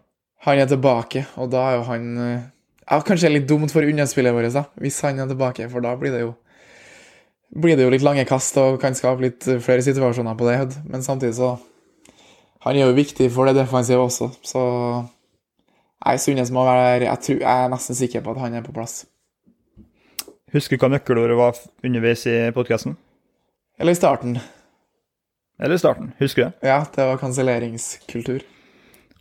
han er tilbake, og da er jo han ja, Kanskje litt dumt for underspillet vårt, da, hvis han er tilbake, for da blir det jo blir det jo litt lange kast og kan skape litt flere situasjoner på det. Men samtidig så Han er jo viktig for det defensive også, så Nei, Sundnes må være jeg, tror, jeg er nesten sikker på at han er på plass. Husker du hva nøkkelordet var underveis i podkasten? Eller i starten. Eller i starten? Husker du det? Ja, det var kanselleringskultur.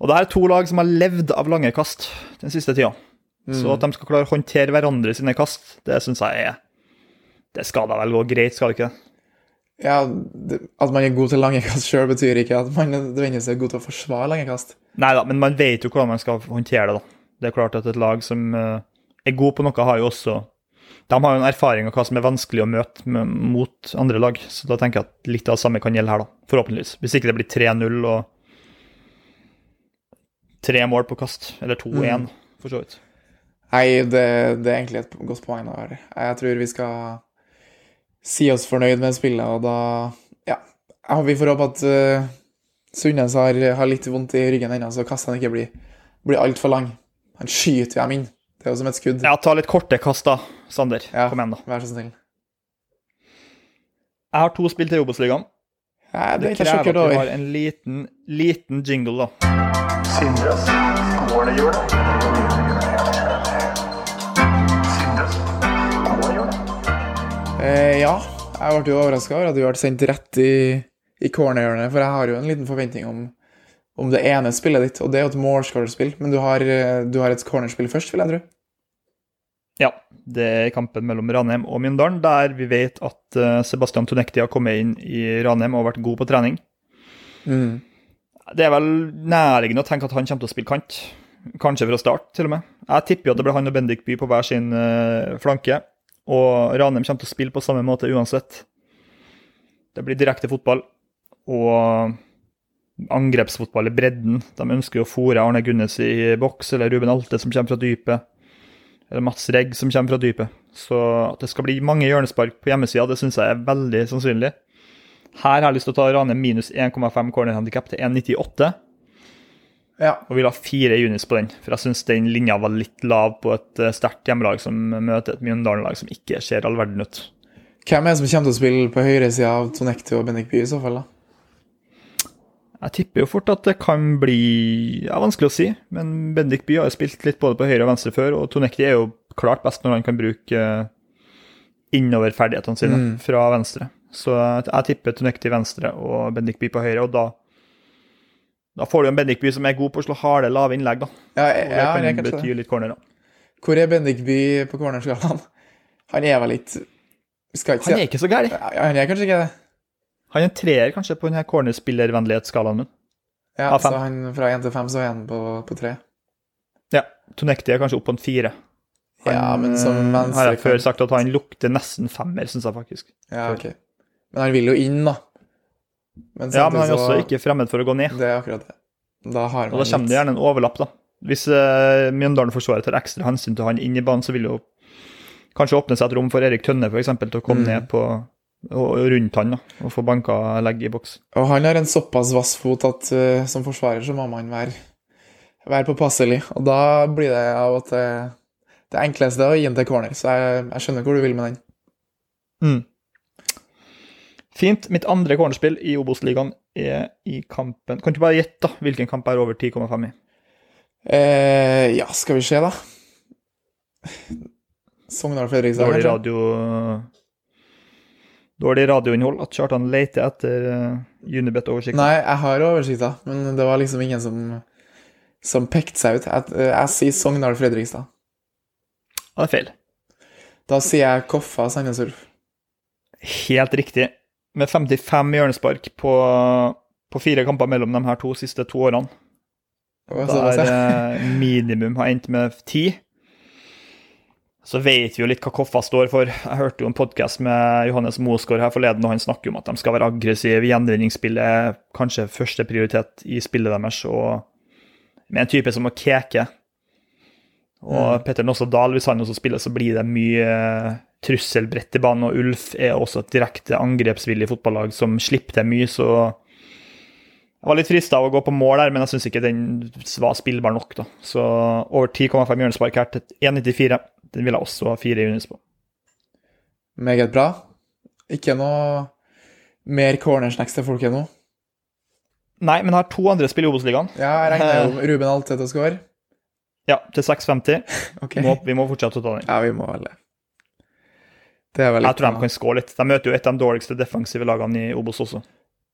Og det er to lag som har levd av lange kast den siste tida. Så at de skal klare å håndtere hverandre sine kast, det syns jeg er Det skal da vel gå greit, skal det ikke? Ja, det, At man er god til lange kast sjøl, betyr ikke at man nødvendigvis er god til å forsvare lange kast. Nei da, men man vet jo hvordan man skal håndtere det, da. Det er klart at et lag som eh, er god på noe, har jo også De har jo en erfaring av hva som er vanskelig å møte med, mot andre lag, så da tenker jeg at litt av det samme kan gjelde her, da. Forhåpentligvis. Hvis ikke det blir 3-0 og tre mål på kast, eller 2-1, for så vidt. Nei, det, det er egentlig et godt poeng. være. Jeg tror vi skal si oss fornøyd med spillet, og da Ja. Vi får håpe at uh, Sundnes har, har litt vondt i ryggen ennå, så kastene ikke blir, blir altfor lang. Han skyter dem inn. Det er jo som et skudd. Ja, ta litt korte kast, da, Sander. Ja, Kom igjen, da. Vær så snill. Jeg har to spill til Obos-ligaen. Ja, det er krever at vi har en liten, liten jingle, da. Sindres målehjul. Eh, ja, jeg ble jo overraska over at du ble sendt rett i, i cornerhjørnet, for jeg har jo en liten forventning om, om det ene spillet ditt, og det er jo et målskårerspill, men du har, eh, du har et cornerspill først, vil jeg tro. Ja, det er kampen mellom Ranheim og Mjøndalen, der vi vet at eh, Sebastian Tonekti har kommet inn i Ranheim og vært god på trening. Mm. Det er vel nærliggende å tenke at han kommer til å spille kant. Kanskje fra start, til og med. Jeg tipper jo at det blir han og Bendik By på hver sin eh, flanke. Og Ranheim kommer til å spille på samme måte uansett. Det blir direkte fotball og angrepsfotball i bredden. De ønsker jo å fòre Arne Gunnes i boks, eller Ruben Alte som kommer fra dypet. Eller Mats Regg som kommer fra dypet. Så at det skal bli mange hjørnespark på hjemmesida, det syns jeg er veldig sannsynlig. Her har jeg lyst til å ta Rane minus 1,5 cornerhandikap til 1,98. Ja. Og vil ha fire unis på den, for jeg syns den linja var litt lav på et eh, sterkt hjemmelag som møter et Mjøndalen-lag som ikke ser all verden ut. Hvem er det som kommer til å spille på høyresida av Tonekto og Bendik Bye i så fall, da? Jeg tipper jo fort at det kan bli ja, vanskelig å si, men Bendik By har spilt litt både på høyre og venstre før, og Tonekti er jo klart best når han kan bruke eh, innoverferdighetene sine Mm. fra venstre. Så jeg, jeg tipper Tonekti venstre og Bendik By på høyre, og da da får du en Bendik By som er god på å slå harde, lave innlegg, da. Ja, Og det ja kan bety litt corner, da. Hvor er Bendik By på cornerskalaen? Han er vel litt Skal ikke si Han er ikke så gæren. Ja, Han er kanskje ikke det? Han er en treer kanskje på denne cornerspillervennlighetsskalaen min. Ja, Ja, så han fra én til fem, så er han på, på tre. Ja. Tonekti er kanskje opp på en fire. Han, Ja, men som eh, venstre har jeg før sagt at han lukter nesten femmer, syns jeg faktisk. Ja, ok. Men han vil jo inn, da. Men Ja, men han er også også ikke fremmed for å gå ned. Det er akkurat det. Da har Og da kommer det gjerne en overlapp, da. Hvis uh, Mjøndalen-forsvaret tar ekstra hensyn til han inn i banen, så vil jo kanskje åpne seg et rom for Erik Tønne eksempel, til å komme Mm. ned på og, rundt han da, og få banka legg i boks. Og han har en såpass vass fot at uh, som forsvarer så må man være, være påpasselig. Og da blir det av at det, det enkleste er å gi den til corner. Så jeg, jeg skjønner hvor du vil med den. Mm. Fint. Mitt andre cornerspill i Obos-ligaen er i kampen Kan du bare gjette da, hvilken kamp er over 10,5 i? Eh, ja, skal vi se, da. Sogndal Fredrikstad, Dårlig kanskje? radio Dårlig radioinnhold at Kjartan leter etter uh, Unibet-oversikten. Nei, jeg har oversikta, men det var liksom ingen som, som pekte seg ut. Jeg, jeg sier Sogndal Fredrikstad. Ja, det er feil. Da sier jeg Koffa Sandnesulf. Helt riktig. Med 55 hjørnespark på, på fire kamper mellom de her to siste to årene. Er Der eh, minimum har endt med ti. Så vet vi jo litt hva Koffa står for. Jeg hørte jo en podkast med Johannes Mosgaard her forleden, og han snakker om at de skal være aggressive. Gjenvinningsspillet kanskje førsteprioritet i spillet deres. Og med en type som Keke, Og Petter Nåstad Dahl, hvis han også spiller, så blir det mye trusselbrett i banen. Og Ulf er også et direkte angrepsvillig fotballag som slipper til mye, så jeg var litt frista av å gå på mål der, men jeg syns ikke den var spillbar nok. da. Så over 10,5 hjørnespark her til 1,94. Den vil jeg også ha fire units på. Meget bra. Ikke noe mer cornersnacks til folk ennå? Nei, men jeg har to andre spill i Obos-ligaen. Ja, jeg regner jo Ruben Altete til å score. Ja, til 6,50. okay. Må, vi må fortsette å ta den. Ja, vi må vel det. Det Jeg tror de kan skåre litt. De møter jo et av de dårligste defensive lagene i Obos også.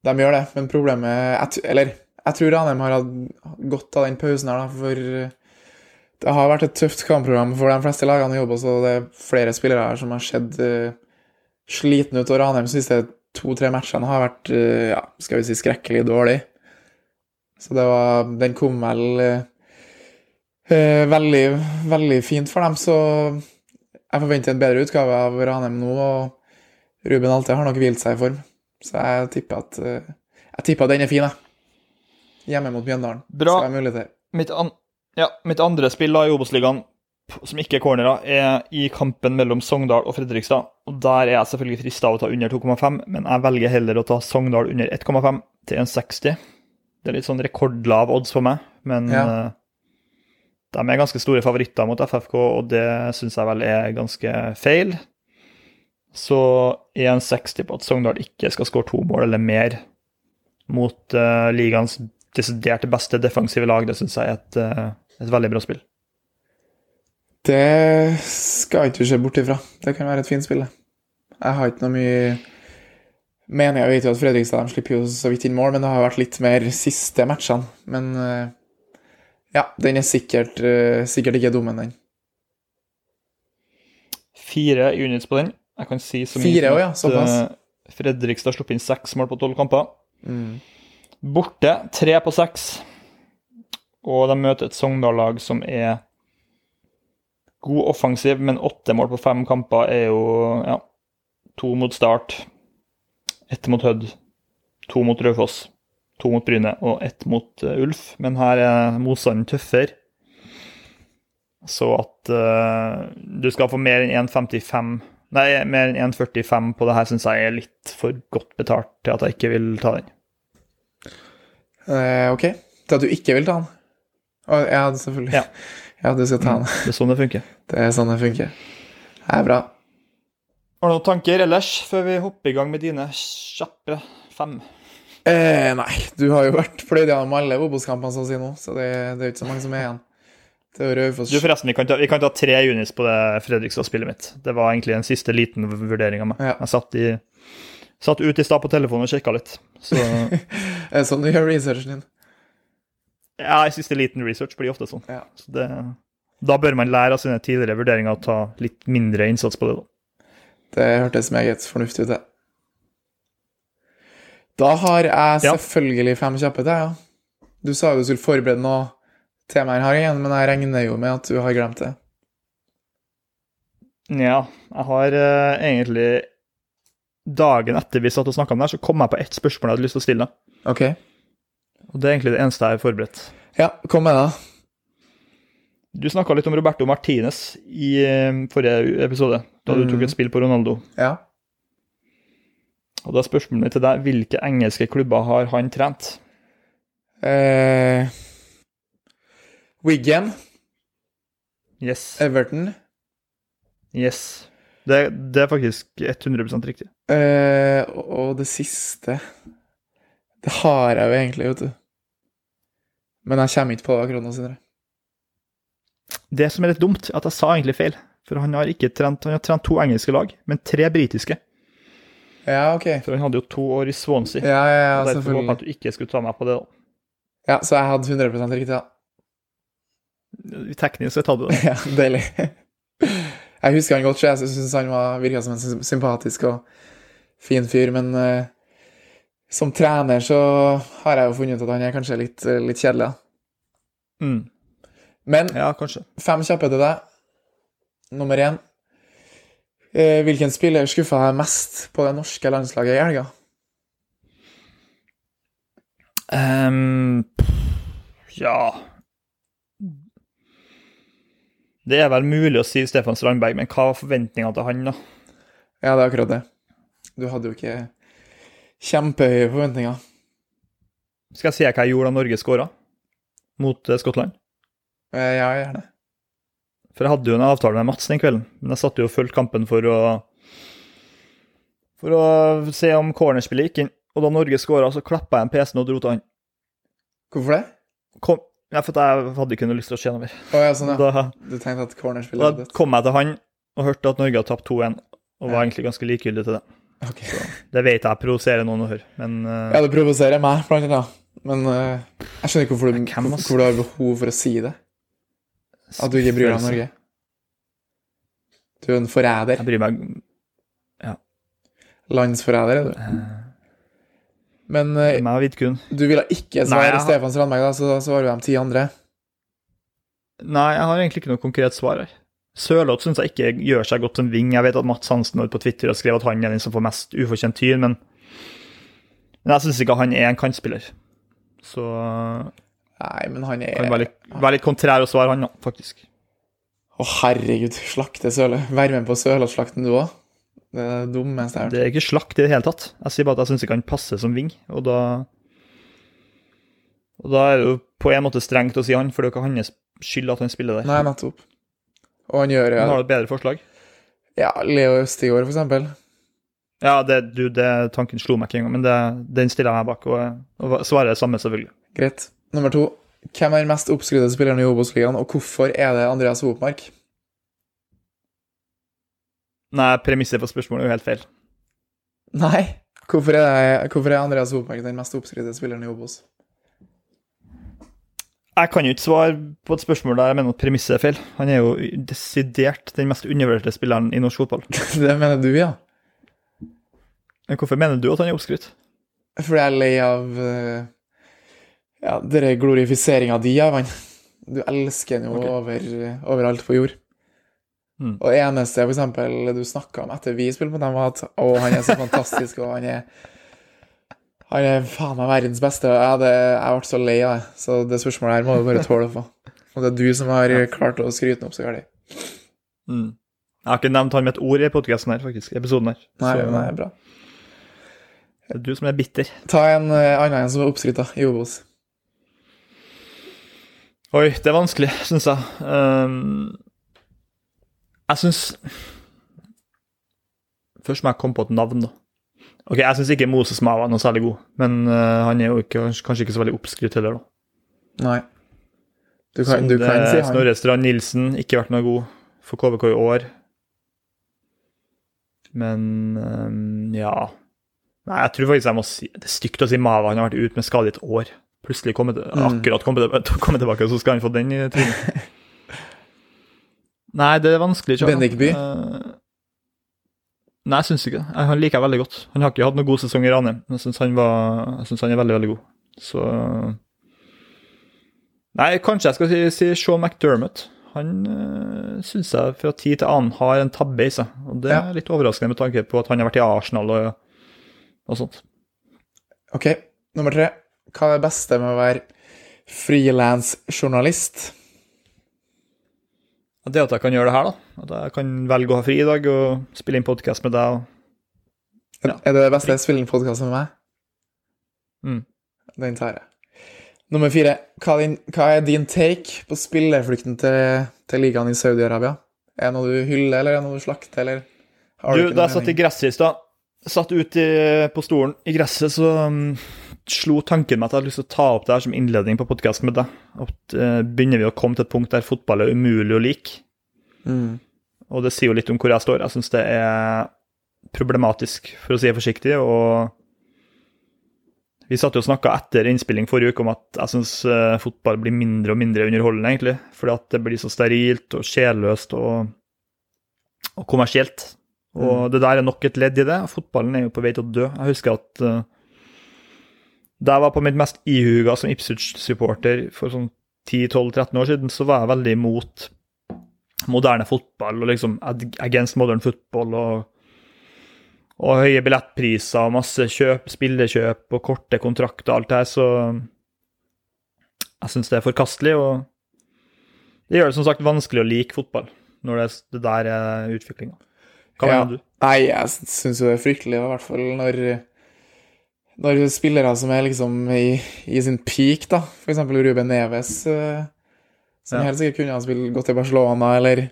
De gjør det, men problemet Eller, jeg tror Ranheim har hatt godt av den pausen her, da, for det har vært et tøft kampprogram for de fleste lagene i Obos, og det er flere spillere her som har sett uh, sliten ut, og Ranheim de siste to-tre matchene har vært, uh, ja, skal vi si, skrekkelig dårlig. Så det var Den kom vel uh, eh, veldig, veldig fint for dem, så jeg forventer en bedre utgave av Ranheim nå, og Ruben Alte har nok hvilt seg i form. Så jeg tipper at eh, Jeg tipper at den er fin, jeg. Hjemme mot Mjøndalen. Bra. Skal jeg ha mulighet til. Mitt, an ja, mitt andre spill da i Obos-ligaen, som ikke er cornera, er i kampen mellom Sogndal og Fredrikstad. Og Der er jeg selvfølgelig frista av å ta under 2,5, men jeg velger heller å ta Sogndal under 1,5 til 1,60. Det er litt sånn rekordlav odds for meg, men Ja. eh, de er ganske store favoritter mot FFK, og det syns jeg vel er ganske feil. Så 1,60 på at Sogndal ikke skal skåre to mål eller mer mot uh, ligaens desidert beste defensive lag, det syns jeg er et, eh, et veldig bra spill. Det skal ikke du se bort ifra. Det kan være et fint spill, det. Jeg har ikke noe mye mening. Jeg vet jo at Fredrikstad de slipper jo så vidt inn mål, men det har vært litt mer siste matchene. Men eh, ja, den er sikkert, eh, sikkert ikke dum den. Fire units på den. Jeg kan si så mye Fire ja, såpass. eh, Fredrikstad har sluppet inn seks mål på tolv kamper. Mm. Borte tre på seks. Og de møter et Sogndal-lag som er god offensiv, men åtte mål på fem kamper er jo ja, to mot Start, ett mot Hødd, to mot Raufoss, to mot Bryne og ett mot uh, Ulf. Men her er motstanden tøffere. Så at uh, du skal få mer enn 1,55 Nei, mer enn 1,45 på det her syns jeg er litt for godt betalt til at jeg ikke vil ta den. Uh, OK. Til at du ikke vil ta den? Ja, selvfølgelig. Ja. ja, du skal ta den. Det er sånn det funker. Det er sånn det funker. Det er bra. Har du noen tanker ellers før vi hopper i gang med dine kjappe fem? Eh, nei, du har jo vært fløyd gjennom alle Obos-kampene så å si nå, så det, det er ikke så mange som er igjen. Det Du, forresten, vi kan ta, vi kan ta tre unis på det Fredrikstad-spillet mitt. Det var egentlig en siste liten vurdering av meg. Ja. Jeg satt, i, satt ut i stad på telefonen og sjekka litt. Så sånn du gjør researchen din? Ja, jeg syns det er liten research blir ofte sånn. Ja. Så det, da bør man lære av sine tidligere vurderinger og ta litt mindre innsats på det. da. Det hørtes meget fornuftig ut, det. Da har jeg Ja. selvfølgelig fem kjappe til, ja. Du sa jo du skulle forberede noe temaer her igjen, men jeg regner jo med at du har glemt det. Ja, jeg har uh, egentlig Dagen etter vi satt og snakka om det her, så kom jeg på ett spørsmål jeg hadde lyst til å stille. OK. Og det er egentlig det eneste jeg har forberedt. Ja, kom med det. Du snakka litt om Roberto Martinez i eh, forrige episode, da du Mm. tok et spill på Ronaldo. Ja. Og da er spørsmålet mitt til deg hvilke engelske klubber har han trent? Eh, Wigan, Yes. Everton Yes. Det, det er faktisk 100 riktig. eh, og det siste Det har jeg jo egentlig, vet du. Men jeg kommer ikke på krona si. Det som er litt dumt, er at jeg sa egentlig feil. For han har ikke trent Han har trent to engelske lag, men tre britiske. Ja, OK. For han hadde jo to år i Swansea. Ja, ja, ja, og derfor håpet jeg at du ikke skulle ta meg på det. da. Ja, Så jeg hadde 100 riktig, ja. Teknisk sett hadde du det. Ja, deilig. Jeg husker han godt, så jeg syns han var, virka som en sympatisk og fin fyr, men eh, som trener så har jeg jo funnet ut at han er kanskje litt, eh, litt kjedelig. da. Mm. Men Ja, fem kjappe til deg. Nummer én. Eh, hvilken spiller skuffa deg mest på det norske landslaget i helga? Um, ja Det er vel mulig å si Stefan Strandberg, men hva var forventningene til han, da? Ja, det er akkurat det. Du hadde jo ikke kjempehøye forventninger. Skal jeg si hva jeg gjorde da Norge skåra mot eh, Skottland? Eh, Ja, gjerne. For jeg hadde jo en avtale med Mats den kvelden, men jeg satt jo og fulgte kampen for å For å se om cornerspillet gikk inn. Og da Norge skåra, så klappa jeg en PC-en og dro til han. Hvorfor det? Kom, ja, for jeg hadde ikke noe lyst til å se noe mer. Oh, ja, sånn, ja. Da, Du tenkte at cornerspillet da kom jeg til han og hørte at Norge hadde tapt 2-1, og var Ja. egentlig ganske likegyldig til det. Ok. Det vet jeg provoserer noen å høre, men uh, Ja, det provoserer meg, blant annet. Men uh, jeg skjønner ikke hvorfor du, hvem har- du har behov for å si det. At du ikke bryr deg om Norge. Du er en forræder. Jeg bryr meg Landsforræder er du. Uh, Men du ville ikke svare har- Stefan Strandberg, da, så da svarer du de ti andre. Nei, jeg har egentlig ikke noe konkret svar her. Sørloth syns jeg ikke gjør seg godt som ving. Jeg vet at Mats Hansen på Twitter og skrev at han er den som får mest ufortjent tyn, men, men jeg syns ikke han er en kantspiller. Så Nei, men han er kan være litt, være litt kontrær å svare, han faktisk. Å, herregud, slakte Sørle. Vær med på Sørlandsslakten, du òg. Det er det dummeste jeg har hørt. Det er ikke slakt i det hele tatt. Jeg sier bare at jeg syns ikke han passer som ving, og da Og da er det jo på en måte strengt å si han, for det er jo ikke hans skyld at han spiller der. Nei, nettopp. Og han gjør Han har et bedre forslag. ja, Leo Østigård, for eksempel. Ja, det, du, det tanken slo meg ikke engang, men det, den stiller jeg meg bak, og, og svarer det samme, selvfølgelig. Greit. Nummer to. Hvem er den mest oppskrudde spilleren i Obos-ligaen, og hvorfor er det Andreas Hopmark? Nei, premisset for spørsmålet er jo helt feil. Nei. Hvorfor er, hvorfor er Andreas Hopmark den mest oppskrudde spilleren i Obos? Jeg kan jo ikke svare på et spørsmål der jeg mener at premisset er feil. Han er jo desidert den mest undervurderte spilleren i norsk fotball. det mener du, ja? Men hvorfor mener du at han er oppskrytt? Fordi jeg er lei av eh, ja, denne glorifiseringa di av han. Du elsker han jo okay. over, overalt på jord. Mm. Og eneste for eksempel, du snakka om etter vi spilte mot dem, var at å, han er så fantastisk, og han er han er faen meg verdens beste. Jeg, hadde, jeg ble så lei av det. Så det spørsmålet her må du bare tåle å få. Og det er du som har klart å skryte den opp så galt. Mm. Jeg har ikke nevnt han med et ord i podkasten her, faktisk. episoden her. Nei, Så nei, bra. det er du som er bitter. Ta en eh, annen en som er oppskrytt i Obos. Oi, det er vanskelig, syns jeg. Um, jeg syns Først må jeg komme på et navn, da. Ok, Jeg syns ikke Moses Mava er noe særlig god, men uh, han er jo ikke, kanskje ikke så veldig oppskrytt heller, da. Nei. Du kan, du Som kan det- si han. Snorre Strand Nilsen, ikke vært noe god for KVK i år. Men um, ja Nei, jeg tror faktisk jeg må si Det er stygt å si Mava. Han har vært ute med skade i et år. Plutselig kommet, Mm. akkurat kommet, kommet tilbake, så skal han få den i trynet. Nei, det er vanskelig. Kjell. Bendik By? Eh, nei, jeg syns ikke det. Han liker jeg veldig godt. Han har ikke hatt noen god sesong i Ranheim, men jeg syns han, synes han er veldig, veldig god. Så Nei, kanskje jeg skal si, si Sean McDermott. Han øh, syns jeg fra tid til annen har en tabbe i seg. Og det er litt overraskende med tanke på at han har vært i Arsenal og, og sånt. Ok, nummer tre. Hva er det beste med å være frilansjournalist? Det at jeg kan gjøre det her, da. At jeg kan velge å ha fri i dag og spille inn podkast med deg. og Ja. Er det det beste jeg spiller inn podkast med meg? Mm. Den tar jeg. Nummer fire. Hva er din, hva er din take på spilleflukten til, til ligaen i Saudi-Arabia? Er det noe du hyller, eller er det noe du slakter, eller har Du, ikke da jeg satt i gresset i stad, satt ute i- på stolen i gresset, så um, slo tanken meg at jeg hadde lyst til å ta opp det her som innledning på podkasten med deg. Uh, begynner vi å komme til et punkt der fotball er umulig å like, Mm. og det sier jo litt om hvor jeg står. Jeg syns det er problematisk, for å si det forsiktig, og vi satt jo og snakka etter innspilling forrige uke om at jeg syns fotball blir mindre og mindre underholdende, egentlig. Fordi at det blir så sterilt og sjelløst og, og kommersielt. Og det der er nok et ledd i det. Fotballen er jo på vei til å dø. Jeg husker at uh, da jeg var på mitt mest ihuga som Ipswich-supporter for sånn 10-12-13 år siden, så var jeg veldig imot moderne fotball og liksom against modern football og, og høye billettpriser og masse kjøp, spillekjøp og korte kontrakter og alt det her, så jeg syns det er forkastelig. og Det gjør det som sagt vanskelig å like fotball, når det, det der er utviklinga. Hva Ja. mener du? Nei, jeg syns jo det er fryktelig, i hvert fall når, når spillere som er liksom i, i sin peak, da, eksempel Ruben Neves, eh, som Ja. helt sikkert kunne ha spilt godt til Barcelona eller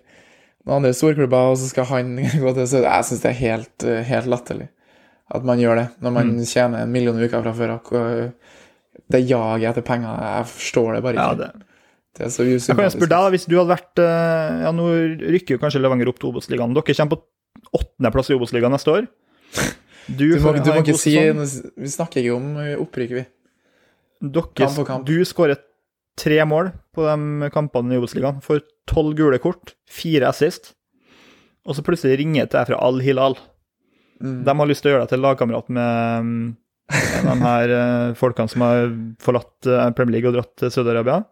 noen andre storklubber, og så skal han gå til så Jeg syns det er helt, eh, helt latterlig at man gjør det, når man Mm. tjener en million i uka fra før av. og Det jaget etter penger, jeg forstår det bare Ja, ikke. det, det er så jeg kan spørre deg, da, hvis du hadde vært eh, Ja, nå rykker jo kanskje Levanger opp til Obos-ligaen. Dere kommer på åttendeplass i Obos-ligaen neste år. Du må, du må ikke si sånn. Vi snakker ikke om eh, opprykk, vi. Dere, Kamp kamp. Du skårer tre mål på de kampene i Obos-ligaen. Får tolv gule kort, fire assist. Og så plutselig ringer det til deg fra Al Hilal. Mm. De har lyst til å gjøre deg til lagkamerat med de her eh, folkene som har forlatt eh, Premier League og dratt til Saudi-Arabia.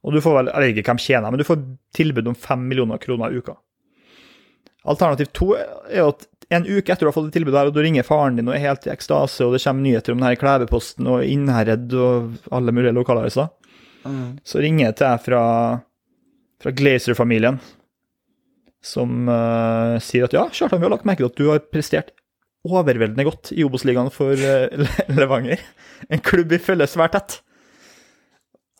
Og du får vel, jeg vet ikke hvem tjener, men du får tilbud om fem millioner kroner i uka. Alternativ to er jo at en uke etter du har fått et tilbud her, og du ringer faren din og er helt i ekstase, og det kommer nyheter om den her Klæveposten og Innherred og alle mulige lokalaviser, Mm. så ringer jeg til deg fra, fra Glazer-familien, som uh, sier at ja, Kjartan, vi har lagt merke til at du har prestert overveldende godt i Obos-ligaen for uh, Levanger. En klubb vi følger svært tett.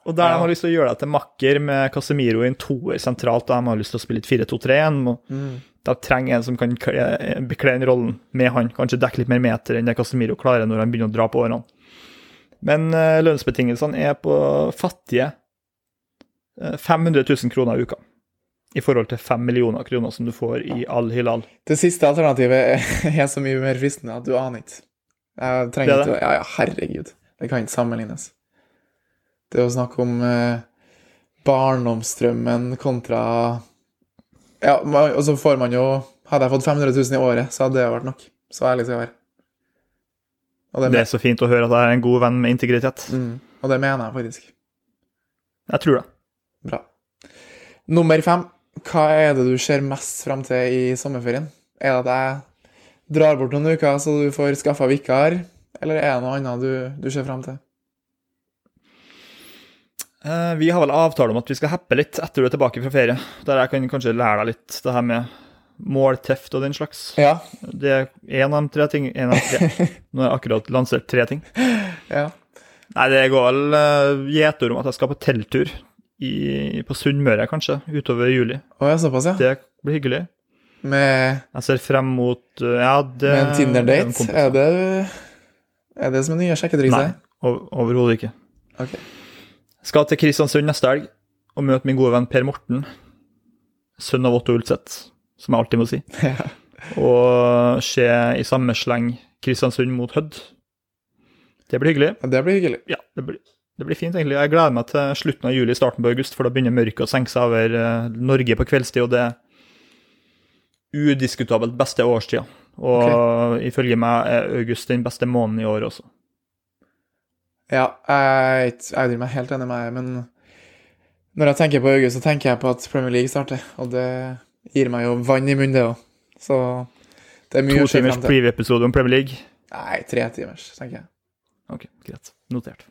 Og der Ja. de har lyst til å gjøre deg til makker med Casemiro i en toer sentralt, og de har lyst til å spille litt 4-2-3-1. og Mm. De trenger en som kan kle- bekle den rollen med han, kanskje dekke litt mer meter enn det Casemiro klarer når han begynner å dra på årene. Men eh, lønnsbetingelsene er på fattige eh, 500 000 kroner i uka. I forhold til 5 millioner kroner som du får i Al Hilal. Det siste alternativet er, så mye mer fristende at du aner ikke. Jeg trenger Det er ikke å Ja, ja, herregud. Det kan ikke sammenlignes. Det å snakke om eh, barndomsdrømmen kontra Ja, og så får man jo Hadde jeg fått 500 000 i året, så hadde det vært nok. Så ærlig skal jeg være. Det, Det er så fint å høre at jeg er en god venn med integritet. mm, og det mener jeg faktisk. Jeg tror det. Bra. Nummer fem. Hva er det du ser mest fram til i sommerferien? Er det at jeg drar bort noen uker så du får skaffa vikar, eller er det noe annet du, du ser fram til? Eh, Vi har vel avtale om at vi skal happe litt etter du er tilbake fra ferie. Der jeg kan kanskje lære deg litt det her med målteft og den slags. Ja. Det er én av de tre ting. En av tre. Nå har jeg akkurat lansert tre ting. ja. Nei, det går vel uh, gjetord om at jeg skal på telttur i, på Sunnmøre, kanskje, utover juli. Å ja, såpass, ja. Det blir hyggelig. Med, Jeg ser frem mot uh, Ja, det med en Tinder-date? Er det Er det som er nye Nei, over, overhodet ikke. Ok. Skal til Kristiansund neste helg og møte min gode venn Per Morten, sønn av Otto Ulseth, som jeg alltid må si. Ja. Og se i samme sleng Kristiansund mot Hødd. Det blir hyggelig. Det blir hyggelig. Ja, det blir, det blir fint, egentlig. Jeg gleder meg til slutten av juli, starten på august, for da begynner mørket å senke seg over eh, Norge på kveldstid, og det er udiskutabelt beste årstida. Og ifølge meg er august den beste måneden i år også. Ja, jeg driver jeg er meg helt enig med deg, men når jeg tenker på august, så tenker jeg på at Premier League starter, og det gir meg jo vann i munnen, det òg. Så det er mye To å se til. frem til. preview-episode om Premier League. Nei, tre timers, tenker jeg. Ok, greit. Notert.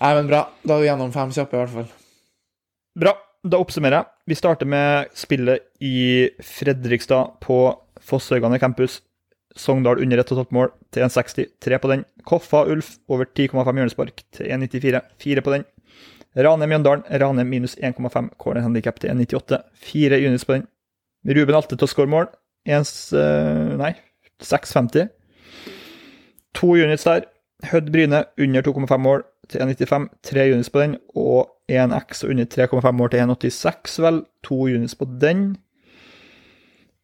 Nei, men bra. Da er vi gjennom fem kjappe, i hvert fall. Bra. Da oppsummerer jeg. Vi starter med spillet i Fredrikstad på Fosshaugane campus. Sogndal under 1,5 mål til 1,60. 3 på den. Koffa Ulf over 10,5 hjørnespark til 1,94. 4 på den. Rane Mjøndalen. Rane minus 1,5. Corner handicap til 1,98. 4 units på den. Ruben Alte til å skåre mål. Ens, eh, nei, 6,50. To units der. Hødd Bryne under 2,5 mål til 1,95. Tre units på den. Og 1X under 3,5 mål til 1,86, vel. To units på den.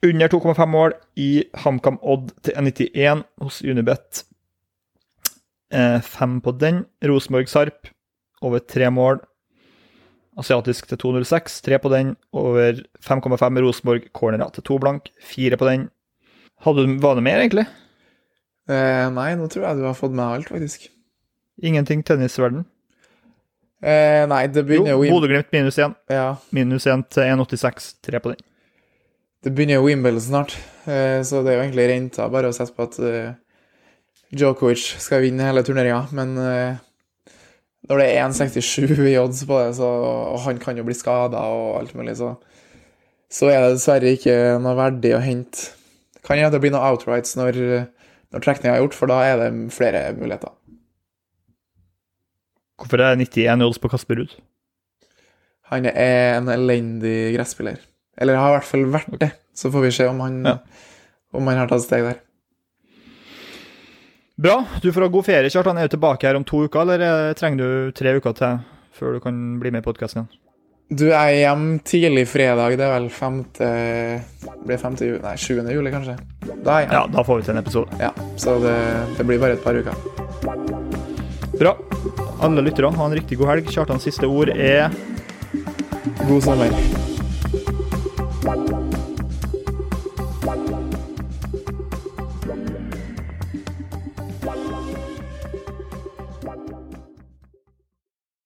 Under 2,5 mål i HamKam Odd til 1,91 hos Unibet. Eh, fem på den. Rosenborg Sarp over tre mål. Asiatisk til 2,06. Tre på den. Over 5,5 Rosenborg cornera til to blank. Fire på den. Hadde du, var det mer, egentlig? Eh, nei, nå tror jeg du har fått med alt, faktisk. Ingenting tennisverden? Eh, nei, det Jo, begynner jo, Bodø-Glimt minus 1. ja, Minus 1 til 1,86. Tre på den. Det begynner jo Wimbledon snart, eh, så det er jo egentlig renta bare å sette på at eh, Djokovic skal vinne hele turneringa, men eh, Når det er 1,67 i odds på det, så, og han kan jo bli skada og alt mulig, så, så er det dessverre ikke noe verdig å hente. Kan hende det blir noe outrights når, når trekninga er gjort, for da er det flere muligheter. Hvorfor er det 91 odds på Kasper Ruud? Han er en elendig gresspiller. Eller har i hvert fall vært det. Så får vi se om han, Ja. om han har tatt steg der. Bra. Du får ha god ferie, Kjartan. Er du tilbake her om to uker, eller eh, trenger du tre uker til før du kan bli med i podkasten igjen? Du er hjem tidlig fredag, det er vel 5. Blir 5. juli Nei, 7. juli, kanskje. Da er jeg Ja, da får vi til en episode. Ja. Så det, det blir bare et par uker. Bra. Alle lytterne, ha en riktig god helg. Kjartans siste ord er God sommer. Bye.